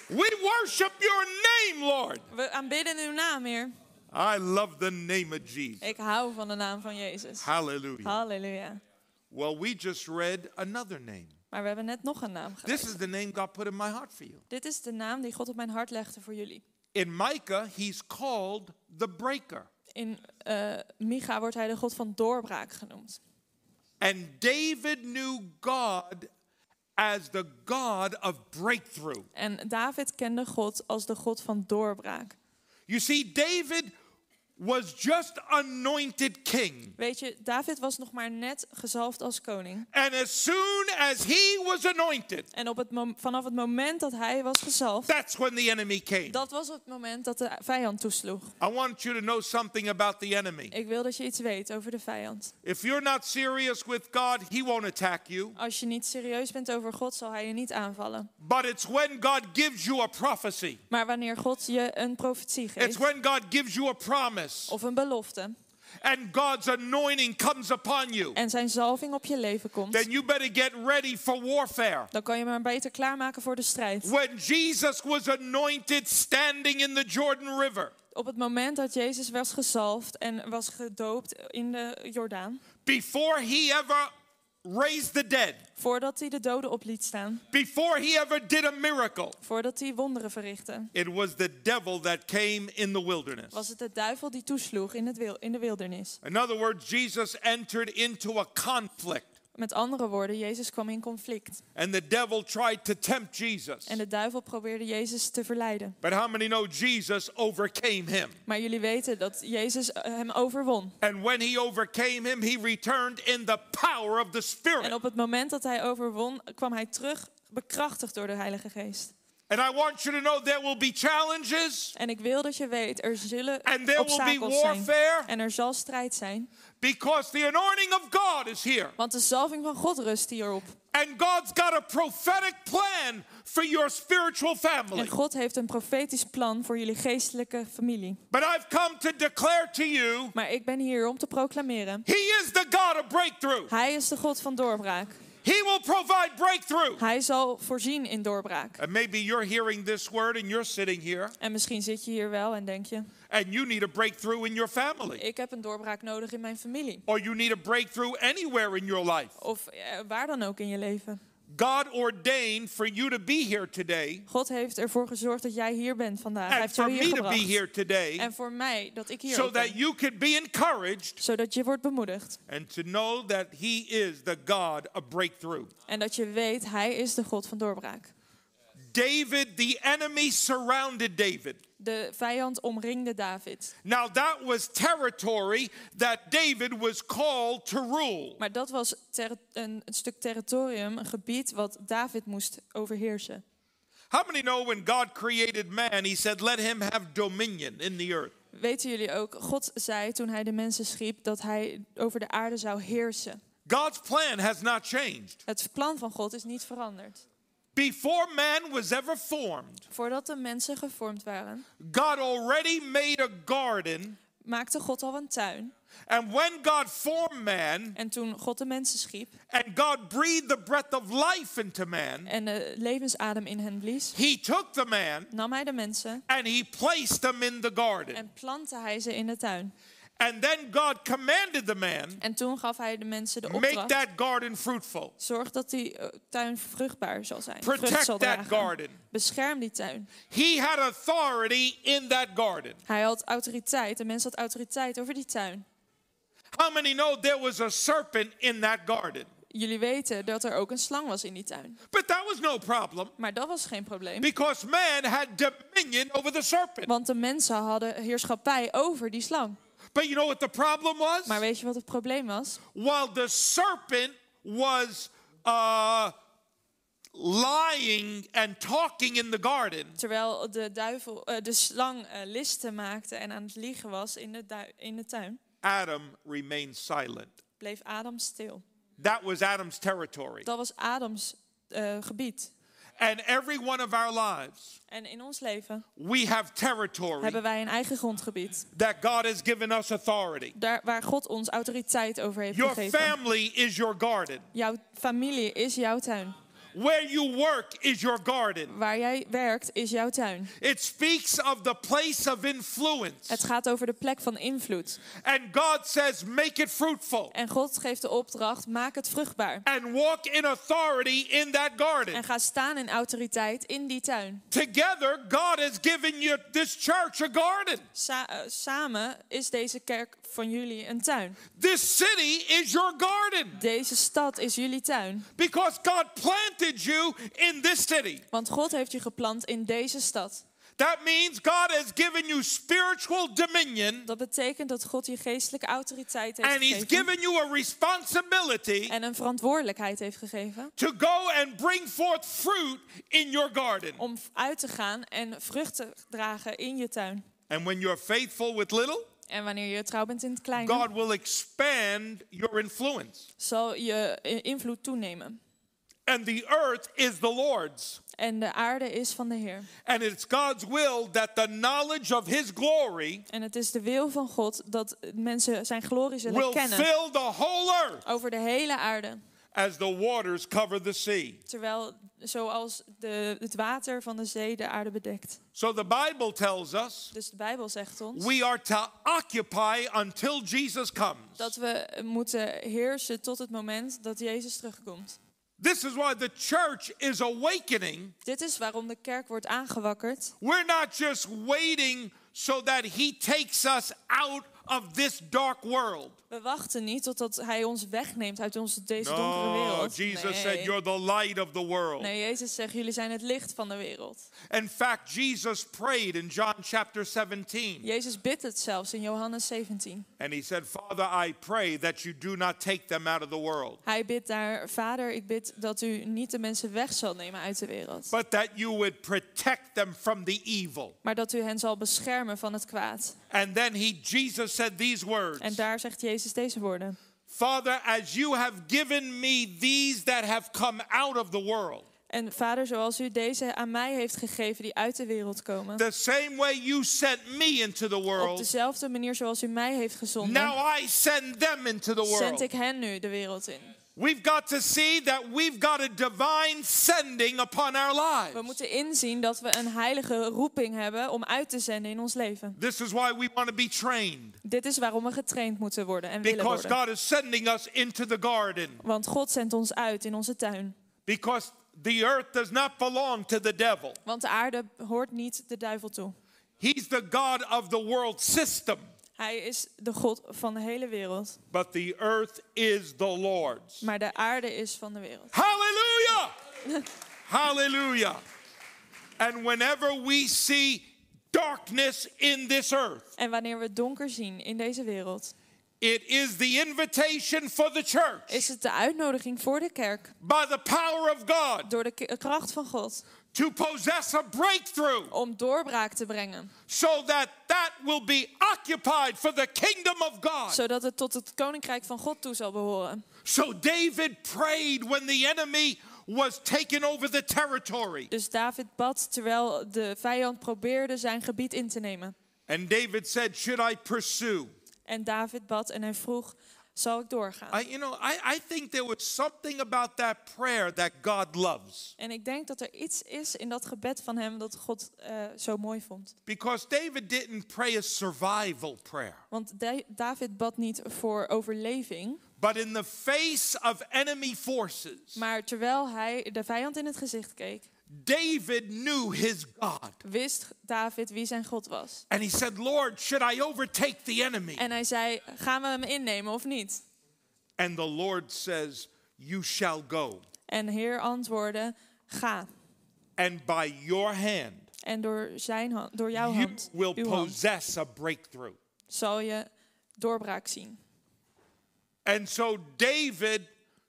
[SPEAKER 2] We worship your name, Lord.
[SPEAKER 3] We aanbidden uw naam, Heer.
[SPEAKER 2] I love the name of Jesus.
[SPEAKER 3] Ik hou van de naam van Jezus.
[SPEAKER 2] Hallelujah.
[SPEAKER 3] Halleluja.
[SPEAKER 2] Well, we just read another name.
[SPEAKER 3] Maar we hebben net nog een naam
[SPEAKER 2] This
[SPEAKER 3] gelezen.
[SPEAKER 2] is the name God put in my heart for you.
[SPEAKER 3] Dit is de naam die God op mijn hart legde voor jullie.
[SPEAKER 2] In Micah, he's called the breaker.
[SPEAKER 3] In eh Micha wordt hij de God van doorbraak genoemd.
[SPEAKER 2] And David knew God as the God of breakthrough.
[SPEAKER 3] En David kende God als de God van doorbraak.
[SPEAKER 2] You see, David was just anointed king.
[SPEAKER 3] Weet je, David was nog maar net gezalfd als koning.
[SPEAKER 2] And as soon as he was anointed,
[SPEAKER 3] En op het vanaf het moment dat hij was gezalfd,
[SPEAKER 2] that's when the enemy came.
[SPEAKER 3] dat was het moment dat de vijand toesloeg.
[SPEAKER 2] I want you to know something about the enemy.
[SPEAKER 3] Ik wil dat je iets weet over de vijand.
[SPEAKER 2] If you're not serious with God, he won't attack you.
[SPEAKER 3] Als je niet serieus bent over God, zal hij je niet aanvallen.
[SPEAKER 2] But it's when God gives you a prophecy,
[SPEAKER 3] Maar wanneer God je een profetie
[SPEAKER 2] it's
[SPEAKER 3] geeft
[SPEAKER 2] when God gives you a promise,
[SPEAKER 3] of een belofte.
[SPEAKER 2] And God's anointing comes upon you,
[SPEAKER 3] en zijn zalving op je leven komt,
[SPEAKER 2] then you better get ready for warfare.
[SPEAKER 3] dan kan je maar beter klaarmaken voor de strijd.
[SPEAKER 2] When Jesus was anointed standing in the Jordan River,
[SPEAKER 3] Op het moment dat Jezus was gezalfd en was gedoopt in de Jordaan,
[SPEAKER 2] before he ever raised the dead,
[SPEAKER 3] voordat hij de doden op liet staan,
[SPEAKER 2] before he ever did a miracle,
[SPEAKER 3] voordat hij wonderen verrichtte,
[SPEAKER 2] it was the devil that came in the wilderness.
[SPEAKER 3] was het de duivel die toesloeg in, het wil, in de wildernis.
[SPEAKER 2] In other words, Jesus entered into a conflict,
[SPEAKER 3] Met andere woorden, Jezus kwam in conflict.
[SPEAKER 2] and the devil tried to tempt Jesus.
[SPEAKER 3] En de duivel probeerde Jezus te verleiden.
[SPEAKER 2] But how many know Jesus overcame him?
[SPEAKER 3] Maar jullie weten dat Jezus eh, hem overwon.
[SPEAKER 2] And when he overcame him, he returned in the power of the
[SPEAKER 3] En
[SPEAKER 2] Spirit.
[SPEAKER 3] op het moment dat hij overwon, kwam hij terug bekrachtigd door de Heilige Geest.
[SPEAKER 2] And I want you to know there will be challenges
[SPEAKER 3] En ik wil dat je weet, er zullen
[SPEAKER 2] and there will be
[SPEAKER 3] zijn.
[SPEAKER 2] warfare
[SPEAKER 3] En er zal strijd zijn.
[SPEAKER 2] because the anointing of God is here.
[SPEAKER 3] Want de zalving van God rust hierop.
[SPEAKER 2] And God's got a prophetic plan for your spiritual
[SPEAKER 3] En
[SPEAKER 2] family.
[SPEAKER 3] God heeft een profetisch plan voor jullie geestelijke familie.
[SPEAKER 2] But I've come to declare to you,
[SPEAKER 3] Maar ik ben hier om te proclameren.
[SPEAKER 2] He is the God of breakthrough.
[SPEAKER 3] Hij is de God van doorbraak.
[SPEAKER 2] He will provide breakthrough.
[SPEAKER 3] Hij zal voorzien in doorbraak.
[SPEAKER 2] And maybe you're hearing this word and you're sitting here
[SPEAKER 3] En misschien zit je hier wel en denk je...
[SPEAKER 2] and you need a breakthrough in your family.
[SPEAKER 3] ik heb een doorbraak nodig in mijn familie.
[SPEAKER 2] Or you need a breakthrough anywhere in your life.
[SPEAKER 3] Of eh, waar dan ook in je leven.
[SPEAKER 2] God ordained for you to be here today
[SPEAKER 3] God heeft ervoor gezorgd dat jij hier bent vandaag. Hij
[SPEAKER 2] and
[SPEAKER 3] heeft jou hier
[SPEAKER 2] me to be
[SPEAKER 3] gebracht.
[SPEAKER 2] here today
[SPEAKER 3] En voor mij, dat ik hier
[SPEAKER 2] so
[SPEAKER 3] ben.
[SPEAKER 2] that you could be encouraged
[SPEAKER 3] Zodat je wordt bemoedigd.
[SPEAKER 2] and to know that He is the God of breakthrough.
[SPEAKER 3] En dat je weet, hij is de God van doorbraak.
[SPEAKER 2] David, the enemy surrounded David.
[SPEAKER 3] De vijand omringde David.
[SPEAKER 2] Now, that was territory that David was called to rule.
[SPEAKER 3] Maar dat was een stuk territorium, een gebied wat David moest overheersen.
[SPEAKER 2] How many know when God created man, He said, Let him have dominion in the earth?
[SPEAKER 3] Weten jullie ook, God zei toen hij de mensen schiep dat hij over de aarde zou heersen.
[SPEAKER 2] God's plan has not changed.
[SPEAKER 3] Het plan van God is niet veranderd.
[SPEAKER 2] Before man was ever formed,
[SPEAKER 3] Voordat de mensen gevormd waren,
[SPEAKER 2] God already made a garden.
[SPEAKER 3] maakte God al een tuin.
[SPEAKER 2] And when God formed man
[SPEAKER 3] En toen God de mensen schiep
[SPEAKER 2] and God breathed the breath of life into man,
[SPEAKER 3] en de levensadem in hen blies,
[SPEAKER 2] He took the man
[SPEAKER 3] nam hij de mensen
[SPEAKER 2] and He placed them in the garden.
[SPEAKER 3] en plantte hij ze in de tuin.
[SPEAKER 2] And then God commanded the man,
[SPEAKER 3] En toen gaf hij de mensen de
[SPEAKER 2] make
[SPEAKER 3] opdracht,
[SPEAKER 2] that garden fruitful,
[SPEAKER 3] zorg dat die eh, tuin vruchtbaar zal zijn.
[SPEAKER 2] Protect
[SPEAKER 3] zal
[SPEAKER 2] that garden.
[SPEAKER 3] Bescherm die tuin.
[SPEAKER 2] He had authority in that garden.
[SPEAKER 3] Hij had autoriteit, de mens had autoriteit over die tuin.
[SPEAKER 2] How many know there was a serpent in that garden?
[SPEAKER 3] Jullie weten dat er ook een slang was in die tuin.
[SPEAKER 2] But that was no problem
[SPEAKER 3] Maar dat was geen probleem.
[SPEAKER 2] because man had dominion over the serpent.
[SPEAKER 3] Want de mensen hadden heerschappij over die slang.
[SPEAKER 2] But you know what the problem was?
[SPEAKER 3] Maar weet je wat het probleem was?
[SPEAKER 2] While the serpent was uh, lying and talking in the garden,
[SPEAKER 3] Terwijl de, duivel, eh, de slang eh, listen maakte en aan het liegen was in de, in de tuin,
[SPEAKER 2] Adam remained silent.
[SPEAKER 3] bleef Adam stil.
[SPEAKER 2] That was Adam's territory.
[SPEAKER 3] Dat was Adams eh, gebied.
[SPEAKER 2] And every one of our lives,
[SPEAKER 3] En in ons leven
[SPEAKER 2] we have territory
[SPEAKER 3] hebben wij een eigen grondgebied.
[SPEAKER 2] that God has given us authority.
[SPEAKER 3] Daar waar God ons autoriteit over heeft
[SPEAKER 2] Your
[SPEAKER 3] gegeven.
[SPEAKER 2] family is your garden.
[SPEAKER 3] Jouw familie is jouw tuin.
[SPEAKER 2] Where you work is your garden.
[SPEAKER 3] Waar jij werkt is jouw tuin.
[SPEAKER 2] It speaks of the place of influence.
[SPEAKER 3] Het gaat over de plek van invloed.
[SPEAKER 2] And God says, make it fruitful
[SPEAKER 3] En God geeft de opdracht, maak het vruchtbaar.
[SPEAKER 2] and walk in authority in that
[SPEAKER 3] En
[SPEAKER 2] garden.
[SPEAKER 3] ga staan in autoriteit in die tuin.
[SPEAKER 2] Together, God has given you this church a garden.
[SPEAKER 3] Sa- eh, samen is deze kerk van jullie een tuin.
[SPEAKER 2] This city is your garden
[SPEAKER 3] Deze stad is jullie tuin.
[SPEAKER 2] because God planted you in this city.
[SPEAKER 3] Want God heeft je geplant in deze stad.
[SPEAKER 2] That means God has given you spiritual dominion
[SPEAKER 3] Dat betekent dat God je geestelijke autoriteit heeft
[SPEAKER 2] and He's
[SPEAKER 3] gegeven.
[SPEAKER 2] given you a responsibility
[SPEAKER 3] En een verantwoordelijkheid heeft gegeven.
[SPEAKER 2] to go and bring forth fruit in your garden.
[SPEAKER 3] Om uit te gaan en vruchten dragen in je tuin.
[SPEAKER 2] And when you're faithful with little,
[SPEAKER 3] En wanneer je trouw bent in het kleine,
[SPEAKER 2] God will expand your influence.
[SPEAKER 3] zal je invloed toenemen.
[SPEAKER 2] And the earth is the Lord's.
[SPEAKER 3] En de aarde is van de Heer.
[SPEAKER 2] And it's God's will that the knowledge of His glory
[SPEAKER 3] En het is de wil van God dat mensen zijn glorie zullen
[SPEAKER 2] will
[SPEAKER 3] kennen
[SPEAKER 2] fill the whole earth
[SPEAKER 3] over de hele aarde.
[SPEAKER 2] as the waters cover the sea.
[SPEAKER 3] Terwijl, zoals de, het water van de zee de aarde bedekt.
[SPEAKER 2] So the Bible tells us
[SPEAKER 3] Dus de Bijbel zegt ons
[SPEAKER 2] we are to occupy until Jesus comes.
[SPEAKER 3] dat we moeten heersen tot het moment dat Jezus terugkomt.
[SPEAKER 2] This is why the church is awakening.
[SPEAKER 3] Dit is waarom de kerk wordt aangewakkerd.
[SPEAKER 2] We're not just waiting so that He takes us out of this dark world.
[SPEAKER 3] We wachten niet totdat Hij ons wegneemt uit onze, deze donkere
[SPEAKER 2] No,
[SPEAKER 3] wereld.
[SPEAKER 2] Jesus
[SPEAKER 3] nee.
[SPEAKER 2] said, You're the light of the world.
[SPEAKER 3] nee, Jezus zegt, jullie zijn het licht van de wereld.
[SPEAKER 2] In fact, Jesus prayed in John chapter 17,
[SPEAKER 3] Jezus bidt het zelfs in Johannes 17.
[SPEAKER 2] and He said, Father, I pray that you do not take them out of the world,
[SPEAKER 3] Hij bidt daar, Vader, ik bid dat u niet de mensen weg zal nemen uit de wereld.
[SPEAKER 2] but that you would protect them from the evil.
[SPEAKER 3] Maar dat u hen zal beschermen van het kwaad.
[SPEAKER 2] And then he, Jesus said these words
[SPEAKER 3] En daar zegt Jezus deze woorden.
[SPEAKER 2] Father, as you have given me these that have come out of the world,
[SPEAKER 3] En vader, zoals u deze aan mij heeft gegeven die uit de wereld komen.
[SPEAKER 2] the same way you sent me into the
[SPEAKER 3] Op
[SPEAKER 2] world,
[SPEAKER 3] dezelfde manier zoals u mij heeft gezonden.
[SPEAKER 2] now I send them into the
[SPEAKER 3] Zend
[SPEAKER 2] world.
[SPEAKER 3] ik hen nu de wereld in.
[SPEAKER 2] We've got to see that we've got a divine sending upon our
[SPEAKER 3] We
[SPEAKER 2] lives.
[SPEAKER 3] moeten inzien dat we een heilige roeping hebben om uit te zenden in ons leven.
[SPEAKER 2] This is why we want to be trained
[SPEAKER 3] Dit is waarom we getraind moeten worden en willen
[SPEAKER 2] because
[SPEAKER 3] worden.
[SPEAKER 2] God is sending us into the garden.
[SPEAKER 3] Want God zendt ons uit in onze tuin.
[SPEAKER 2] Because the earth does not belong to the devil.
[SPEAKER 3] Want de aarde hoort niet de duivel toe.
[SPEAKER 2] He's the God of the world system,
[SPEAKER 3] Hij is de God van de hele wereld.
[SPEAKER 2] but the earth is the Lord's.
[SPEAKER 3] Maar de aarde is van de wereld.
[SPEAKER 2] Hallelujah! Hallelujah. And whenever we see darkness in this earth,
[SPEAKER 3] En wanneer we donker zien in deze wereld,
[SPEAKER 2] it is the invitation for the church
[SPEAKER 3] is het de uitnodiging voor de kerk
[SPEAKER 2] by the power of God
[SPEAKER 3] door de kracht van God
[SPEAKER 2] to possess a breakthrough
[SPEAKER 3] om doorbraak te brengen,
[SPEAKER 2] so that that will be occupied for the kingdom of God.
[SPEAKER 3] zodat het tot het koninkrijk van God toe zal behoren.
[SPEAKER 2] So David prayed when the enemy was taking over the territory.
[SPEAKER 3] Dus David bad terwijl de vijand probeerde zijn gebied in te nemen.
[SPEAKER 2] And David said, Should I pursue?
[SPEAKER 3] En David bad en hij vroeg, zal ik doorgaan?
[SPEAKER 2] I, you know, I, I think there was something about that prayer that God loves.
[SPEAKER 3] En ik denk dat er iets is in dat gebed van hem dat God eh, zo mooi vond.
[SPEAKER 2] Because David didn't pray a survival prayer.
[SPEAKER 3] Want Da- David bad niet voor overleving,
[SPEAKER 2] But in the face of enemy forces,
[SPEAKER 3] maar terwijl hij de vijand in het gezicht keek,
[SPEAKER 2] David knew his God.
[SPEAKER 3] wist David wie zijn God was.
[SPEAKER 2] And he said, Lord, should I overtake the enemy?
[SPEAKER 3] En hij zei, gaan we hem innemen of niet?
[SPEAKER 2] And the Lord says, You shall go.
[SPEAKER 3] En de Heer antwoordde, ga.
[SPEAKER 2] And by your hand,
[SPEAKER 3] En door, zijn hand, door jouw
[SPEAKER 2] you
[SPEAKER 3] hand,
[SPEAKER 2] will
[SPEAKER 3] uw hand,
[SPEAKER 2] possess a breakthrough.
[SPEAKER 3] zal je doorbraak zien.
[SPEAKER 2] And so David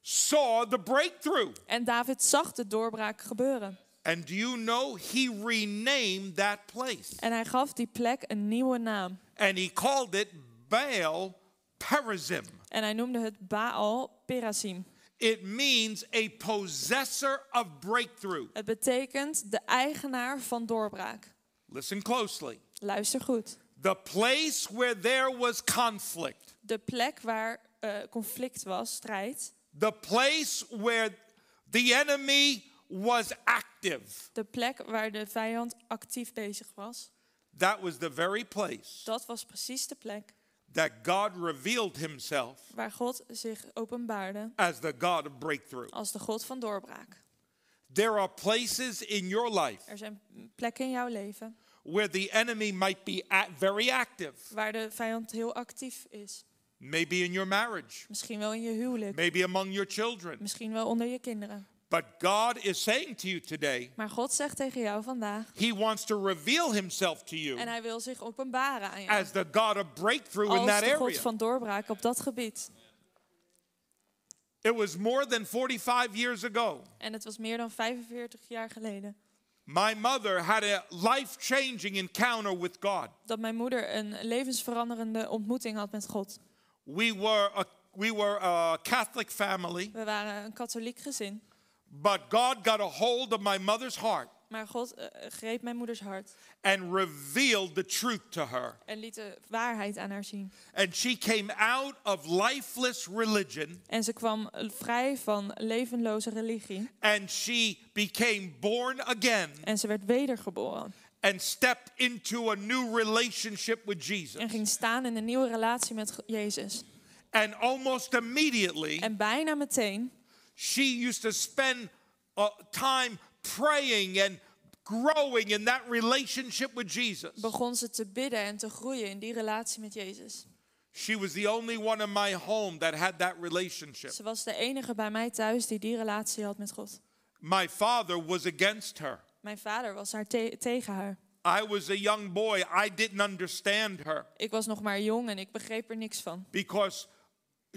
[SPEAKER 2] saw the breakthrough.
[SPEAKER 3] En David zag de doorbraak gebeuren.
[SPEAKER 2] And do you know he renamed that place?
[SPEAKER 3] En hij gaf die plek een nieuwe naam.
[SPEAKER 2] And he called it Baal Perazim.
[SPEAKER 3] En hij noemde het Baal Perasim.
[SPEAKER 2] It means a possessor of breakthrough.
[SPEAKER 3] Het betekent de eigenaar van doorbraak.
[SPEAKER 2] Listen closely.
[SPEAKER 3] Luister goed.
[SPEAKER 2] The place where there was conflict,
[SPEAKER 3] De plek waar eh, conflict was, strijd.
[SPEAKER 2] the place where the enemy was active,
[SPEAKER 3] De plek waar de vijand actief bezig was.
[SPEAKER 2] that was the very place
[SPEAKER 3] Dat was precies de plek
[SPEAKER 2] that God revealed himself
[SPEAKER 3] waar God zich openbaarde
[SPEAKER 2] as the God of breakthrough.
[SPEAKER 3] als de God van doorbraak.
[SPEAKER 2] There are places in your life
[SPEAKER 3] Er zijn plekken in jouw leven
[SPEAKER 2] where the enemy might be very active.
[SPEAKER 3] waar de vijand heel actief is.
[SPEAKER 2] Maybe in your marriage,
[SPEAKER 3] Misschien wel in je huwelijk.
[SPEAKER 2] maybe among your children,
[SPEAKER 3] Misschien wel onder je kinderen.
[SPEAKER 2] But God is saying to you today,
[SPEAKER 3] Maar God zegt tegen jou vandaag.
[SPEAKER 2] He wants to reveal Himself to you
[SPEAKER 3] En hij wil zich openbaren aan jou.
[SPEAKER 2] as the God of breakthrough in
[SPEAKER 3] Als
[SPEAKER 2] that
[SPEAKER 3] de God
[SPEAKER 2] area.
[SPEAKER 3] van doorbraak op dat gebied.
[SPEAKER 2] It was more than 45 years ago.
[SPEAKER 3] En het was meer dan 45 jaar geleden.
[SPEAKER 2] My mother had a life changing encounter with God.
[SPEAKER 3] Dat mijn moeder een levensveranderende ontmoeting had met God.
[SPEAKER 2] We were a, we were a Catholic family,
[SPEAKER 3] We waren een katholiek gezin.
[SPEAKER 2] But God got a hold of my mother's heart
[SPEAKER 3] Maar God eh, greep mijn moeders hart.
[SPEAKER 2] and revealed the truth to her.
[SPEAKER 3] En liet de waarheid aan haar zien.
[SPEAKER 2] And she came out of lifeless religion
[SPEAKER 3] En ze kwam vrij van levenloze religie.
[SPEAKER 2] and she became born again
[SPEAKER 3] En ze werd wedergeboren.
[SPEAKER 2] and stepped into a new relationship with
[SPEAKER 3] En
[SPEAKER 2] Jesus.
[SPEAKER 3] ging staan in een nieuwe relatie met Jezus.
[SPEAKER 2] And almost immediately,
[SPEAKER 3] En bijna meteen
[SPEAKER 2] she used to spend uh, time praying and growing in that relationship with Jesus.
[SPEAKER 3] begon ze te bidden en te groeien in die relatie met Jezus.
[SPEAKER 2] She was the only one in my home that had that relationship.
[SPEAKER 3] Ze was de enige bij mij thuis die die relatie had met God.
[SPEAKER 2] My father was against her.
[SPEAKER 3] Mijn vader was haar te- tegen haar.
[SPEAKER 2] I was a young boy. I didn't understand her
[SPEAKER 3] Ik was nog maar jong en ik begreep er niks van.
[SPEAKER 2] because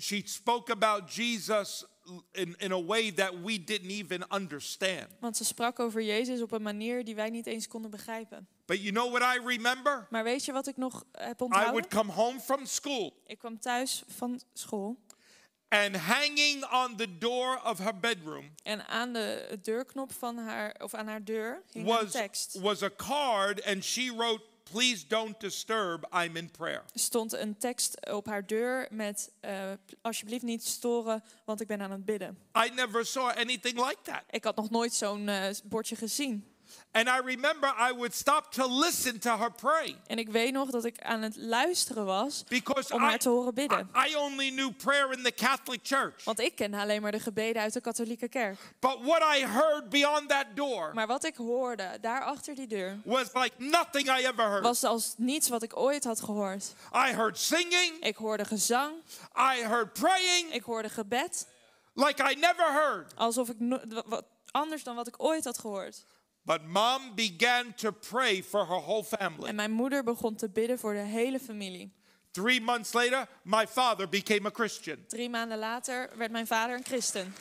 [SPEAKER 2] she spoke about Jesus in, in a way that we didn't even understand.
[SPEAKER 3] Want ze sprak over Jezus op een manier die wij niet eens konden begrijpen.
[SPEAKER 2] But you know what I remember?
[SPEAKER 3] Maar weet je wat ik nog heb
[SPEAKER 2] I
[SPEAKER 3] onthouden?
[SPEAKER 2] would come home from school
[SPEAKER 3] Ik kwam thuis van school
[SPEAKER 2] and hanging on the door of her bedroom
[SPEAKER 3] en aan de deurknop van haar, of aan haar deur hing een
[SPEAKER 2] was,
[SPEAKER 3] tekst.
[SPEAKER 2] was a card and she wrote, Please don't disturb, I'm in prayer.
[SPEAKER 3] Er stond een tekst op haar deur met eh, alsjeblieft niet storen, want ik ben aan het bidden.
[SPEAKER 2] I never saw anything like that.
[SPEAKER 3] Ik had nog nooit zo'n eh, bordje gezien.
[SPEAKER 2] And I remember I would stop to listen to her pray
[SPEAKER 3] En ik weet nog dat ik aan het luisteren was
[SPEAKER 2] because
[SPEAKER 3] om
[SPEAKER 2] I,
[SPEAKER 3] haar te horen bidden.
[SPEAKER 2] I I only knew prayer in the Catholic Church.
[SPEAKER 3] Want ik kende alleen maar de gebeden uit de katholieke kerk.
[SPEAKER 2] But what I heard beyond that door
[SPEAKER 3] Maar wat ik hoorde daar achter die deur
[SPEAKER 2] was like nothing I ever heard.
[SPEAKER 3] was als niets wat ik ooit had gehoord.
[SPEAKER 2] I heard singing,
[SPEAKER 3] Ik hoorde gezang,
[SPEAKER 2] I heard praying
[SPEAKER 3] ik hoorde gebed,
[SPEAKER 2] like I never heard.
[SPEAKER 3] alsof ik no- wa- wat anders dan wat ik ooit had gehoord.
[SPEAKER 2] But mom began to pray for her whole
[SPEAKER 3] En
[SPEAKER 2] family.
[SPEAKER 3] mijn moeder begon te bidden voor de hele familie.
[SPEAKER 2] Three months later, my father became a Christian.
[SPEAKER 3] Drie maanden later werd mijn vader een christen.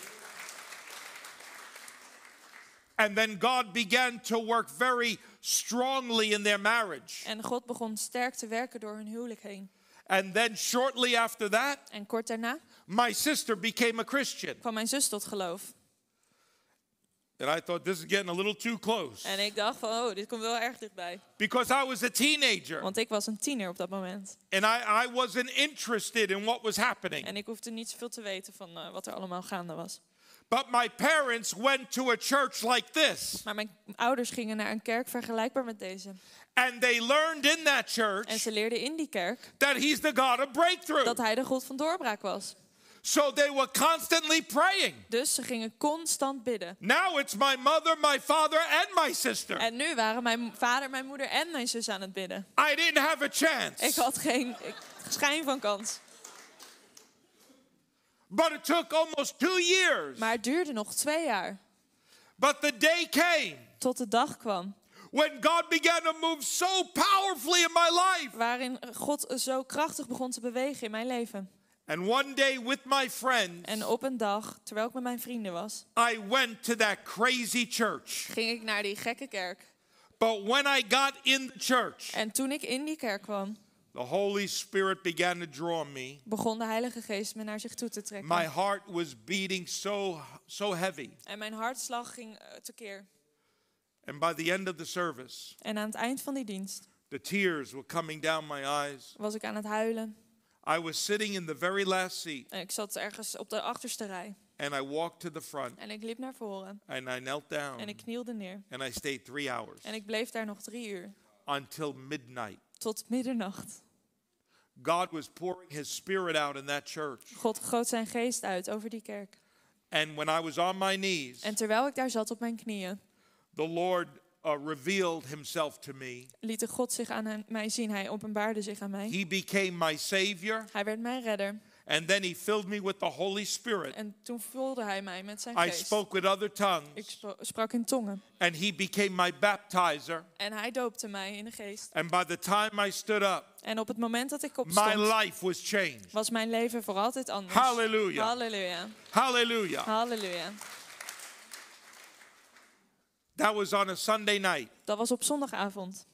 [SPEAKER 2] And then God began to work very strongly in their marriage.
[SPEAKER 3] En God begon sterk te werken door hun huwelijk heen.
[SPEAKER 2] And then shortly after that,
[SPEAKER 3] En kort daarna
[SPEAKER 2] my sister became a Christian.
[SPEAKER 3] kwam mijn zus tot geloof.
[SPEAKER 2] And I thought this is getting a little too close
[SPEAKER 3] En ik dacht van, oh, dit komt wel erg dichtbij.
[SPEAKER 2] because I was a teenager
[SPEAKER 3] Want ik was een tiener op dat moment.
[SPEAKER 2] and I, I wasn't interested in what was happening.
[SPEAKER 3] En ik hoefde niet zoveel te weten van eh, wat er allemaal gaande was.
[SPEAKER 2] But my parents went to a church like this
[SPEAKER 3] Maar mijn ouders gingen naar een kerk vergelijkbaar met deze.
[SPEAKER 2] and they learned in that
[SPEAKER 3] En
[SPEAKER 2] church
[SPEAKER 3] ze leerden in die kerk
[SPEAKER 2] that he's the God of breakthrough.
[SPEAKER 3] dat hij de God van doorbraak was.
[SPEAKER 2] So they were constantly praying.
[SPEAKER 3] Dus ze gingen constant bidden.
[SPEAKER 2] Now it's my mother, my father, and my sister.
[SPEAKER 3] En nu waren mijn vader, mijn moeder en mijn zus aan het bidden.
[SPEAKER 2] I didn't have a chance.
[SPEAKER 3] Ik had geen ik- schijn van kans.
[SPEAKER 2] But it took almost two years.
[SPEAKER 3] Maar het duurde nog twee jaar.
[SPEAKER 2] But the day came
[SPEAKER 3] Tot de dag kwam
[SPEAKER 2] when God began to move so powerfully in my life.
[SPEAKER 3] waarin God zo krachtig begon te bewegen in mijn leven.
[SPEAKER 2] And one day with my friends,
[SPEAKER 3] En op een dag, terwijl ik met mijn vrienden was,
[SPEAKER 2] I went to that crazy church.
[SPEAKER 3] ging ik naar die gekke kerk.
[SPEAKER 2] But when I got in the church,
[SPEAKER 3] En toen ik in die kerk kwam,
[SPEAKER 2] the Holy Spirit began to draw me.
[SPEAKER 3] begon de Heilige Geest me naar zich toe te trekken.
[SPEAKER 2] My heart was beating so so heavy.
[SPEAKER 3] En mijn hartslag ging eh, tekeer.
[SPEAKER 2] And by the end of the service,
[SPEAKER 3] En aan het eind van die dienst
[SPEAKER 2] the tears were coming down my eyes.
[SPEAKER 3] was ik aan het huilen.
[SPEAKER 2] I was sitting in the very last seat
[SPEAKER 3] ik zat ergens op de achterste rij.
[SPEAKER 2] and I walked to the front
[SPEAKER 3] En ik liep naar voren.
[SPEAKER 2] and I knelt down
[SPEAKER 3] En ik knielde neer.
[SPEAKER 2] and I stayed 3 hours
[SPEAKER 3] En ik bleef daar nog drie uur.
[SPEAKER 2] until midnight.
[SPEAKER 3] Tot middernacht.
[SPEAKER 2] God was pouring his spirit out in that church.
[SPEAKER 3] God goot zijn geest uit over die kerk.
[SPEAKER 2] And when I was on my knees,
[SPEAKER 3] En terwijl ik daar zat op mijn knieën,
[SPEAKER 2] the Lord uh, revealed himself to me.
[SPEAKER 3] liet God zich aan hem- mij zien. Hij openbaarde zich aan mij.
[SPEAKER 2] He became my savior
[SPEAKER 3] Hij werd mijn redder.
[SPEAKER 2] And then he filled me with the Holy Spirit.
[SPEAKER 3] En toen vulde hij mij met zijn
[SPEAKER 2] I
[SPEAKER 3] geest.
[SPEAKER 2] spoke with other
[SPEAKER 3] Ik
[SPEAKER 2] tongues.
[SPEAKER 3] spro- sprak in tongen.
[SPEAKER 2] And he became my baptizer.
[SPEAKER 3] En hij doopte mij in de geest.
[SPEAKER 2] And by the time I stood up,
[SPEAKER 3] En op het moment dat ik
[SPEAKER 2] my
[SPEAKER 3] opstond,
[SPEAKER 2] life was changed.
[SPEAKER 3] was mijn leven voor altijd anders.
[SPEAKER 2] Hallelujah.
[SPEAKER 3] Halleluja.
[SPEAKER 2] Hallelujah.
[SPEAKER 3] Halleluja.
[SPEAKER 2] That was on a Sunday night.
[SPEAKER 3] Dat was op zondagavond.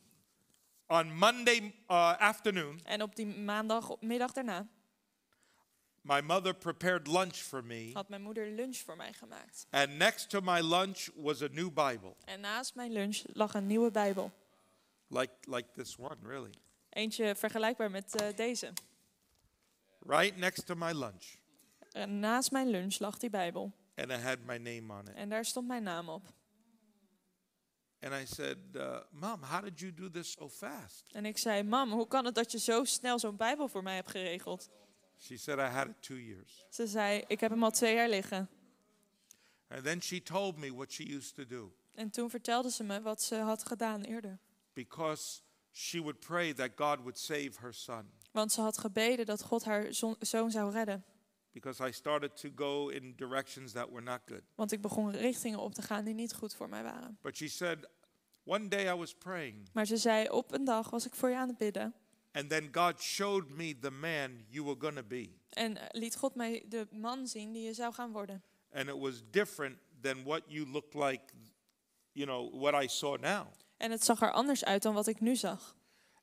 [SPEAKER 2] On Monday uh, afternoon,
[SPEAKER 3] En op die maandagmiddag daarna
[SPEAKER 2] my mother prepared lunch for me.
[SPEAKER 3] had mijn moeder lunch voor mij gemaakt.
[SPEAKER 2] And next to my lunch was a new Bible,
[SPEAKER 3] En naast mijn lunch lag een nieuwe Bijbel.
[SPEAKER 2] like, like this one, really.
[SPEAKER 3] Eentje vergelijkbaar met eh, deze.
[SPEAKER 2] Right next to my lunch.
[SPEAKER 3] En naast mijn lunch lag die Bijbel.
[SPEAKER 2] And it had my name on it.
[SPEAKER 3] En daar stond mijn naam op.
[SPEAKER 2] And I said, uh, Mom, how did you do this so fast?
[SPEAKER 3] En ik zei, mam, hoe kan het dat je zo snel zo'n Bijbel voor mij hebt geregeld?
[SPEAKER 2] She said, I had it two years.
[SPEAKER 3] Ze zei, ik heb hem al twee jaar liggen.
[SPEAKER 2] And then she told me what she used to do
[SPEAKER 3] En toen vertelde ze me wat ze had gedaan eerder.
[SPEAKER 2] because she would pray that God would save her son.
[SPEAKER 3] Want ze had gebeden dat God haar zoon zou redden.
[SPEAKER 2] Because I started to go in directions that were not good.
[SPEAKER 3] Want ik begon richtingen op te gaan die niet goed voor mij waren.
[SPEAKER 2] But she said, One day I was praying,
[SPEAKER 3] Maar ze zei, op een dag was ik voor je aan het bidden.
[SPEAKER 2] and then God showed me the man you were going to be.
[SPEAKER 3] En liet God mij de man zien die je zou gaan worden.
[SPEAKER 2] And it was different than what you look like, you know, what I saw now.
[SPEAKER 3] En het zag er anders uit dan wat ik nu zag.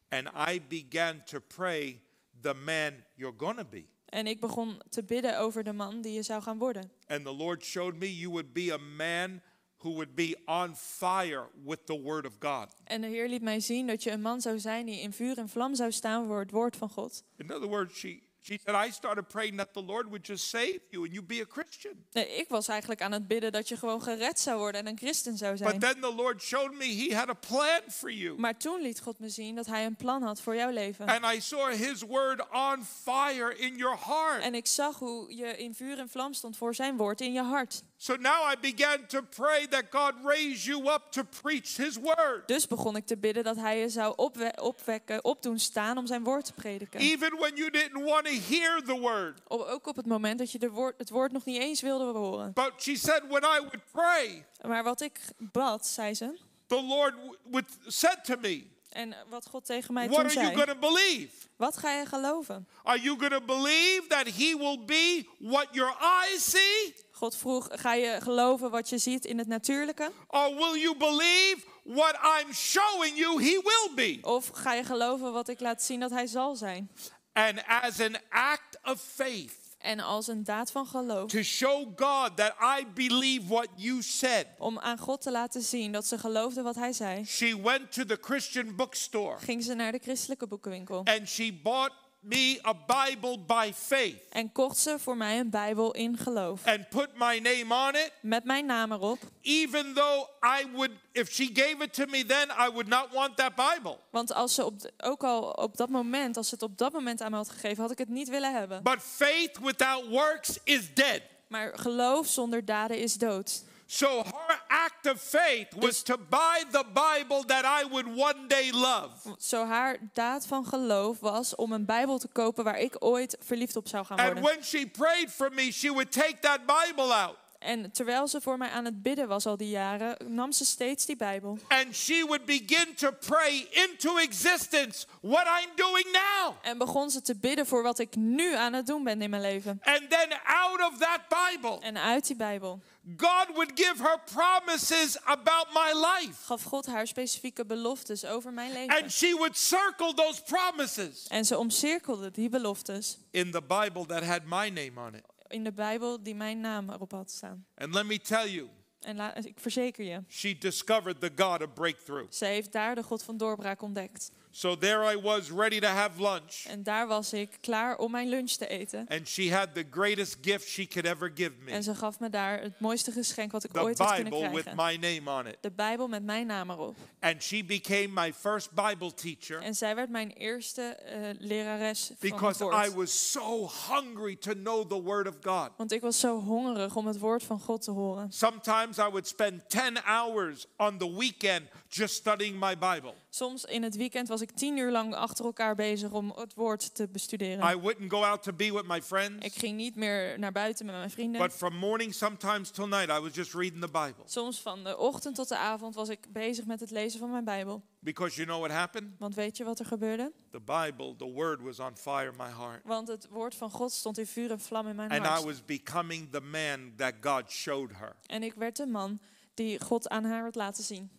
[SPEAKER 2] And I began to pray, the man you're going to be.
[SPEAKER 3] En ik begon te bidden over de man die je zou gaan worden.
[SPEAKER 2] And the Lord showed me you would be a man who would be on fire with the word of God.
[SPEAKER 3] En de Heer liet mij zien dat je een man zou zijn die in vuur en vlam zou staan voor het woord van God.
[SPEAKER 2] In other words, she, she said, I started praying that the Lord would just save you and you be a Christian.
[SPEAKER 3] Nee, ik was eigenlijk aan het bidden dat je gewoon gered zou worden en een christen zou zijn.
[SPEAKER 2] But then the Lord showed me he had a plan for you.
[SPEAKER 3] Maar toen liet God me zien dat hij een plan had voor jouw leven.
[SPEAKER 2] And I saw his word on fire in your heart.
[SPEAKER 3] En ik zag hoe je in vuur en vlam stond voor zijn woord in je hart.
[SPEAKER 2] So now I began to pray that God raise you up to preach his word.
[SPEAKER 3] Dus begon ik te bidden dat hij je zou opwe- opwekken, opdoen staan om zijn woord te prediken.
[SPEAKER 2] Even when you didn't want to hear the word.
[SPEAKER 3] Ook op het moment dat je de woord, het woord nog niet eens wilde horen.
[SPEAKER 2] But she said, when I would pray,
[SPEAKER 3] Maar wat ik bad, zei ze.
[SPEAKER 2] the Lord would said to me,
[SPEAKER 3] En wat God tegen mij
[SPEAKER 2] What
[SPEAKER 3] toen
[SPEAKER 2] are you
[SPEAKER 3] zei.
[SPEAKER 2] to believe?
[SPEAKER 3] Wat ga je geloven?
[SPEAKER 2] Are you to believe that he will be what your eyes see?
[SPEAKER 3] God vroeg, ga je geloven wat je ziet in het natuurlijke?
[SPEAKER 2] Or will you believe what I'm showing you he will be?
[SPEAKER 3] Of ga je geloven wat ik laat zien dat hij zal zijn?
[SPEAKER 2] And as an act of faith,
[SPEAKER 3] En als een daad van geloof,
[SPEAKER 2] to show God that I believe what you said,
[SPEAKER 3] om aan God te laten zien dat ze geloofde wat hij zei,
[SPEAKER 2] she went to the Christian bookstore.
[SPEAKER 3] Ging ze naar de christelijke boekenwinkel.
[SPEAKER 2] and she bought me a Bible by faith
[SPEAKER 3] En kocht ze voor mij een Bijbel in geloof.
[SPEAKER 2] and put my name on it,
[SPEAKER 3] Met mijn naam erop.
[SPEAKER 2] even though I would, if she gave it to me then, I would not want that Bible.
[SPEAKER 3] Want als ze op de- ook al op dat moment, als ze het op dat moment aan me had gegeven, had ik het niet willen hebben.
[SPEAKER 2] But faith without works is dead.
[SPEAKER 3] Maar geloof zonder daden is dood.
[SPEAKER 2] So her act of faith was to buy the Bible that I would one day love.
[SPEAKER 3] Zo haar daad van geloof was om een Bijbel te kopen waar ik ooit verliefd op zou gaan
[SPEAKER 2] And
[SPEAKER 3] worden.
[SPEAKER 2] when she prayed for me, she would take that Bible out
[SPEAKER 3] En terwijl ze voor mij aan het bidden was al die jaren, nam ze steeds die Bijbel.
[SPEAKER 2] and she would begin to pray into existence what I'm doing now.
[SPEAKER 3] En begon ze te bidden voor wat ik nu aan het doen ben in mijn leven.
[SPEAKER 2] And then out of that Bible,
[SPEAKER 3] En uit die Bijbel
[SPEAKER 2] God would give her promises about my life.
[SPEAKER 3] gaf God haar specifieke beloftes over mijn leven.
[SPEAKER 2] And she would circle those promises
[SPEAKER 3] En ze omcirkelde die beloftes
[SPEAKER 2] in the Bible that had my name on it.
[SPEAKER 3] In de Bijbel die mijn naam erop had staan.
[SPEAKER 2] And let me tell you,
[SPEAKER 3] En la- ik verzeker je,
[SPEAKER 2] she discovered the God of breakthrough.
[SPEAKER 3] ze heeft daar de God van doorbraak ontdekt.
[SPEAKER 2] So there I was, ready to have lunch.
[SPEAKER 3] En daar was ik klaar om mijn lunch te eten.
[SPEAKER 2] And she had the greatest gift she could ever give me
[SPEAKER 3] En ze gaf me daar het mooiste geschenk wat ik
[SPEAKER 2] the
[SPEAKER 3] ooit had kunnen
[SPEAKER 2] Bible with
[SPEAKER 3] krijgen.
[SPEAKER 2] my name on it.
[SPEAKER 3] De Bijbel met mijn naam erop.
[SPEAKER 2] And she became my first Bible teacher
[SPEAKER 3] En zij werd mijn eerste eh, lerares van het
[SPEAKER 2] because I
[SPEAKER 3] woord.
[SPEAKER 2] was so hungry to know the Word of God.
[SPEAKER 3] Want ik was zo hongerig om het woord van God te horen.
[SPEAKER 2] Sometimes I would spend 10 hours on the weekend just studying my Bible.
[SPEAKER 3] Soms in het weekend was ik tien uur lang achter elkaar bezig om het woord te bestuderen.
[SPEAKER 2] I wouldn't go out to be with my friends.
[SPEAKER 3] Ik ging niet meer naar buiten met mijn vrienden.
[SPEAKER 2] But from morning sometimes till night, I was just reading the Bible.
[SPEAKER 3] Soms van de ochtend tot de avond was ik bezig met het lezen van mijn Bijbel.
[SPEAKER 2] Because you know what happened?
[SPEAKER 3] Want weet je wat er gebeurde?
[SPEAKER 2] The Bible, the Word was on fire in my heart.
[SPEAKER 3] Want het woord van God stond in vuur en vlam in mijn
[SPEAKER 2] And I
[SPEAKER 3] hart.
[SPEAKER 2] was becoming the man that God showed her.
[SPEAKER 3] En ik werd de man die God aan haar had laten zien.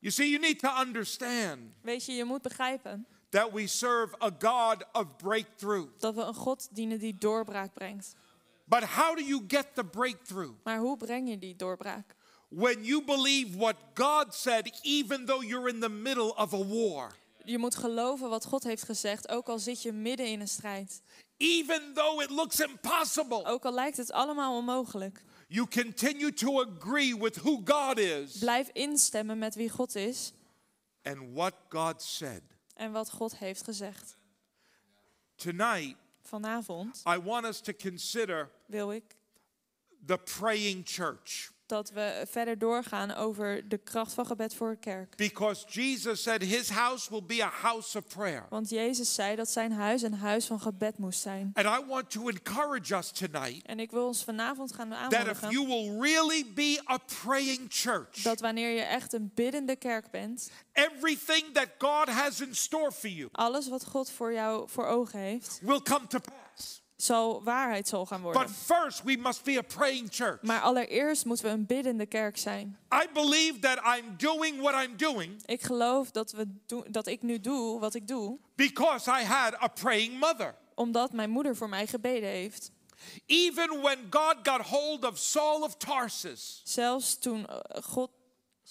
[SPEAKER 2] You see, you need to understand
[SPEAKER 3] Weet je, je moet begrijpen
[SPEAKER 2] that we serve a God of breakthrough.
[SPEAKER 3] dat we een God dienen die doorbraak brengt.
[SPEAKER 2] But how do you get the breakthrough?
[SPEAKER 3] Maar hoe breng je die doorbraak?
[SPEAKER 2] When you believe what God said, even though you're in the middle of a war,
[SPEAKER 3] Je moet geloven wat God heeft gezegd, ook al zit je midden in een strijd.
[SPEAKER 2] even though it looks impossible,
[SPEAKER 3] Ook al lijkt het allemaal onmogelijk.
[SPEAKER 2] You continue to agree with who God is
[SPEAKER 3] Blijf instemmen met wie God is
[SPEAKER 2] and what God said.
[SPEAKER 3] en wat God heeft gezegd.
[SPEAKER 2] Tonight,
[SPEAKER 3] Vanavond
[SPEAKER 2] I want us to consider
[SPEAKER 3] wil ik
[SPEAKER 2] the praying church.
[SPEAKER 3] Dat we verder doorgaan over de kracht van gebed voor een kerk.
[SPEAKER 2] Because Jesus said his house will be a house of prayer.
[SPEAKER 3] Want Jezus zei dat zijn huis een huis van gebed moest zijn.
[SPEAKER 2] And I want to encourage us tonight
[SPEAKER 3] En ik wil ons vanavond gaan
[SPEAKER 2] that if
[SPEAKER 3] aanmoedigen
[SPEAKER 2] you will really be a praying church,
[SPEAKER 3] dat wanneer je echt een biddende kerk bent,
[SPEAKER 2] everything that God has in store for you
[SPEAKER 3] alles wat God voor jou voor ogen heeft,
[SPEAKER 2] will come to pass.
[SPEAKER 3] Zal waarheid zal gaan worden.
[SPEAKER 2] But first, we must be a praying church.
[SPEAKER 3] Maar allereerst moeten we een biddende kerk zijn.
[SPEAKER 2] I believe that I'm doing what I'm doing
[SPEAKER 3] Ik geloof dat, we doen, dat ik nu doe wat ik doe,
[SPEAKER 2] because I had a praying mother.
[SPEAKER 3] omdat mijn moeder voor mij gebeden heeft.
[SPEAKER 2] Even when God got hold of Saul of Tarsus,
[SPEAKER 3] Zelfs toen eh, God,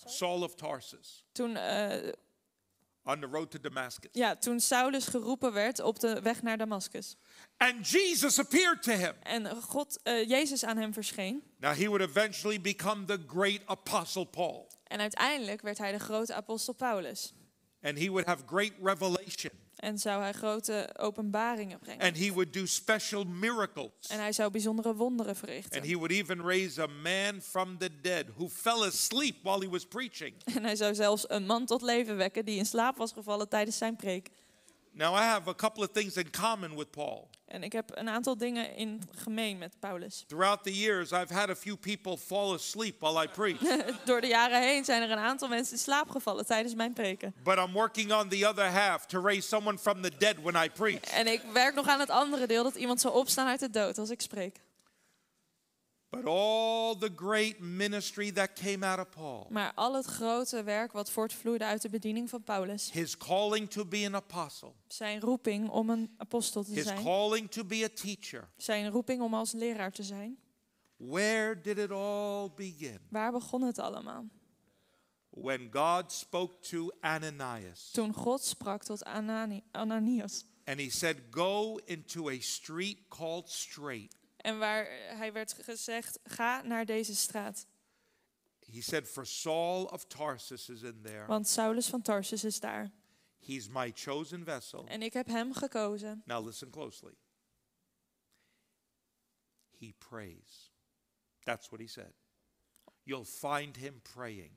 [SPEAKER 2] Saul of Tarsus,
[SPEAKER 3] toen, eh,
[SPEAKER 2] on the road to Damascus,
[SPEAKER 3] ja, toen Saulus geroepen werd op de weg naar Damascus.
[SPEAKER 2] And Jesus appeared to him.
[SPEAKER 3] En God, eh, Jezus aan hem verscheen.
[SPEAKER 2] Now, he would eventually become the great apostle Paul,
[SPEAKER 3] En uiteindelijk werd hij de grote apostel Paulus.
[SPEAKER 2] and he would have great revelation,
[SPEAKER 3] En zou hij grote openbaringen brengen.
[SPEAKER 2] and he would do special miracles.
[SPEAKER 3] En hij zou bijzondere wonderen
[SPEAKER 2] And
[SPEAKER 3] verrichten.
[SPEAKER 2] he would even raise a man from the dead who fell asleep while he was preaching.
[SPEAKER 3] En hij zou zelfs een man tot leven wekken die in slaap was gevallen tijdens zijn preek.
[SPEAKER 2] Now, I have a couple of things in common with Paul.
[SPEAKER 3] En ik heb een aantal dingen in gemeen met Paulus.
[SPEAKER 2] Throughout the years, I've had a few people fall asleep while I preach,
[SPEAKER 3] Door de jaren heen zijn er een aantal mensen in slaap gevallen tijdens mijn preken.
[SPEAKER 2] but I'm working on the other half to raise someone from the dead when I preach.
[SPEAKER 3] En ik werk nog aan het andere deel dat iemand zal opstaan uit de dood als ik spreek.
[SPEAKER 2] But all the great ministry that came out of Paul,
[SPEAKER 3] Maar al het grote werk wat voortvloeide uit de bediening van Paulus,
[SPEAKER 2] his calling to be an apostle,
[SPEAKER 3] zijn roeping om een apostel te
[SPEAKER 2] his
[SPEAKER 3] zijn,
[SPEAKER 2] calling to be a teacher,
[SPEAKER 3] zijn roeping om als leraar te zijn,
[SPEAKER 2] where did it all begin?
[SPEAKER 3] waar begon het allemaal?
[SPEAKER 2] When God spoke to Ananias
[SPEAKER 3] Toen God sprak tot Anani- Ananias.
[SPEAKER 2] and he said, Go into a street called Straight.
[SPEAKER 3] En waar hij werd gezegd, ga naar deze straat.
[SPEAKER 2] He said, For Saul of Tarsus is in there.
[SPEAKER 3] Want Saulus van Tarsus is daar.
[SPEAKER 2] He's my chosen vessel.
[SPEAKER 3] En ik heb hem gekozen.
[SPEAKER 2] Now listen closely. He prays. That's what he said. You'll find him praying.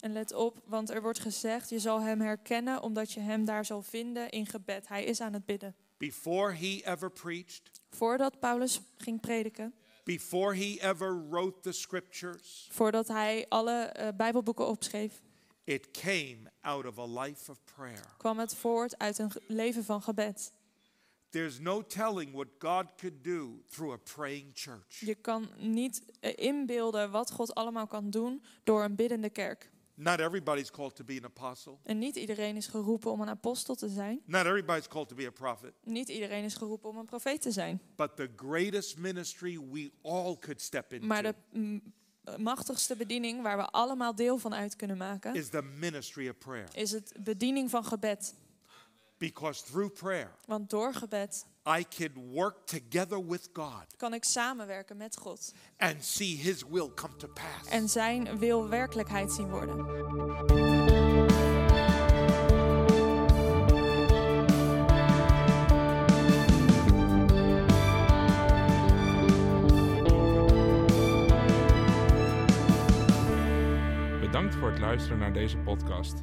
[SPEAKER 3] En let op, want er wordt gezegd, je zal hem herkennen omdat je hem daar zal vinden in gebed. Hij is aan het bidden.
[SPEAKER 2] Before he ever preached,
[SPEAKER 3] Voordat Paulus ging prediken,
[SPEAKER 2] before he ever wrote the scriptures,
[SPEAKER 3] voordat hij alle eh, Bijbelboeken opschreef,
[SPEAKER 2] it came out of a life of prayer.
[SPEAKER 3] kwam het voort uit een leven van gebed.
[SPEAKER 2] There's no telling what God could do through a praying church.
[SPEAKER 3] Je kan niet eh, inbeelden wat God allemaal kan doen door een biddende kerk.
[SPEAKER 2] Not everybody's called to be an apostle.
[SPEAKER 3] En niet iedereen is geroepen om een apostel te zijn.
[SPEAKER 2] Not everybody's called to be a prophet.
[SPEAKER 3] Niet iedereen is geroepen om een profeet te zijn.
[SPEAKER 2] But the greatest ministry we all could step into
[SPEAKER 3] Maar de mm, machtigste bediening waar we allemaal deel van uit kunnen maken,
[SPEAKER 2] is the ministry of prayer.
[SPEAKER 3] is het bediening van gebed.
[SPEAKER 2] Because through prayer,
[SPEAKER 3] Want door gebed
[SPEAKER 2] I could work together with God
[SPEAKER 3] kan ik samenwerken met God
[SPEAKER 2] and see His will come to pass.
[SPEAKER 3] en zijn wil werkelijkheid zien worden.
[SPEAKER 1] Bedankt voor het luisteren naar deze podcast.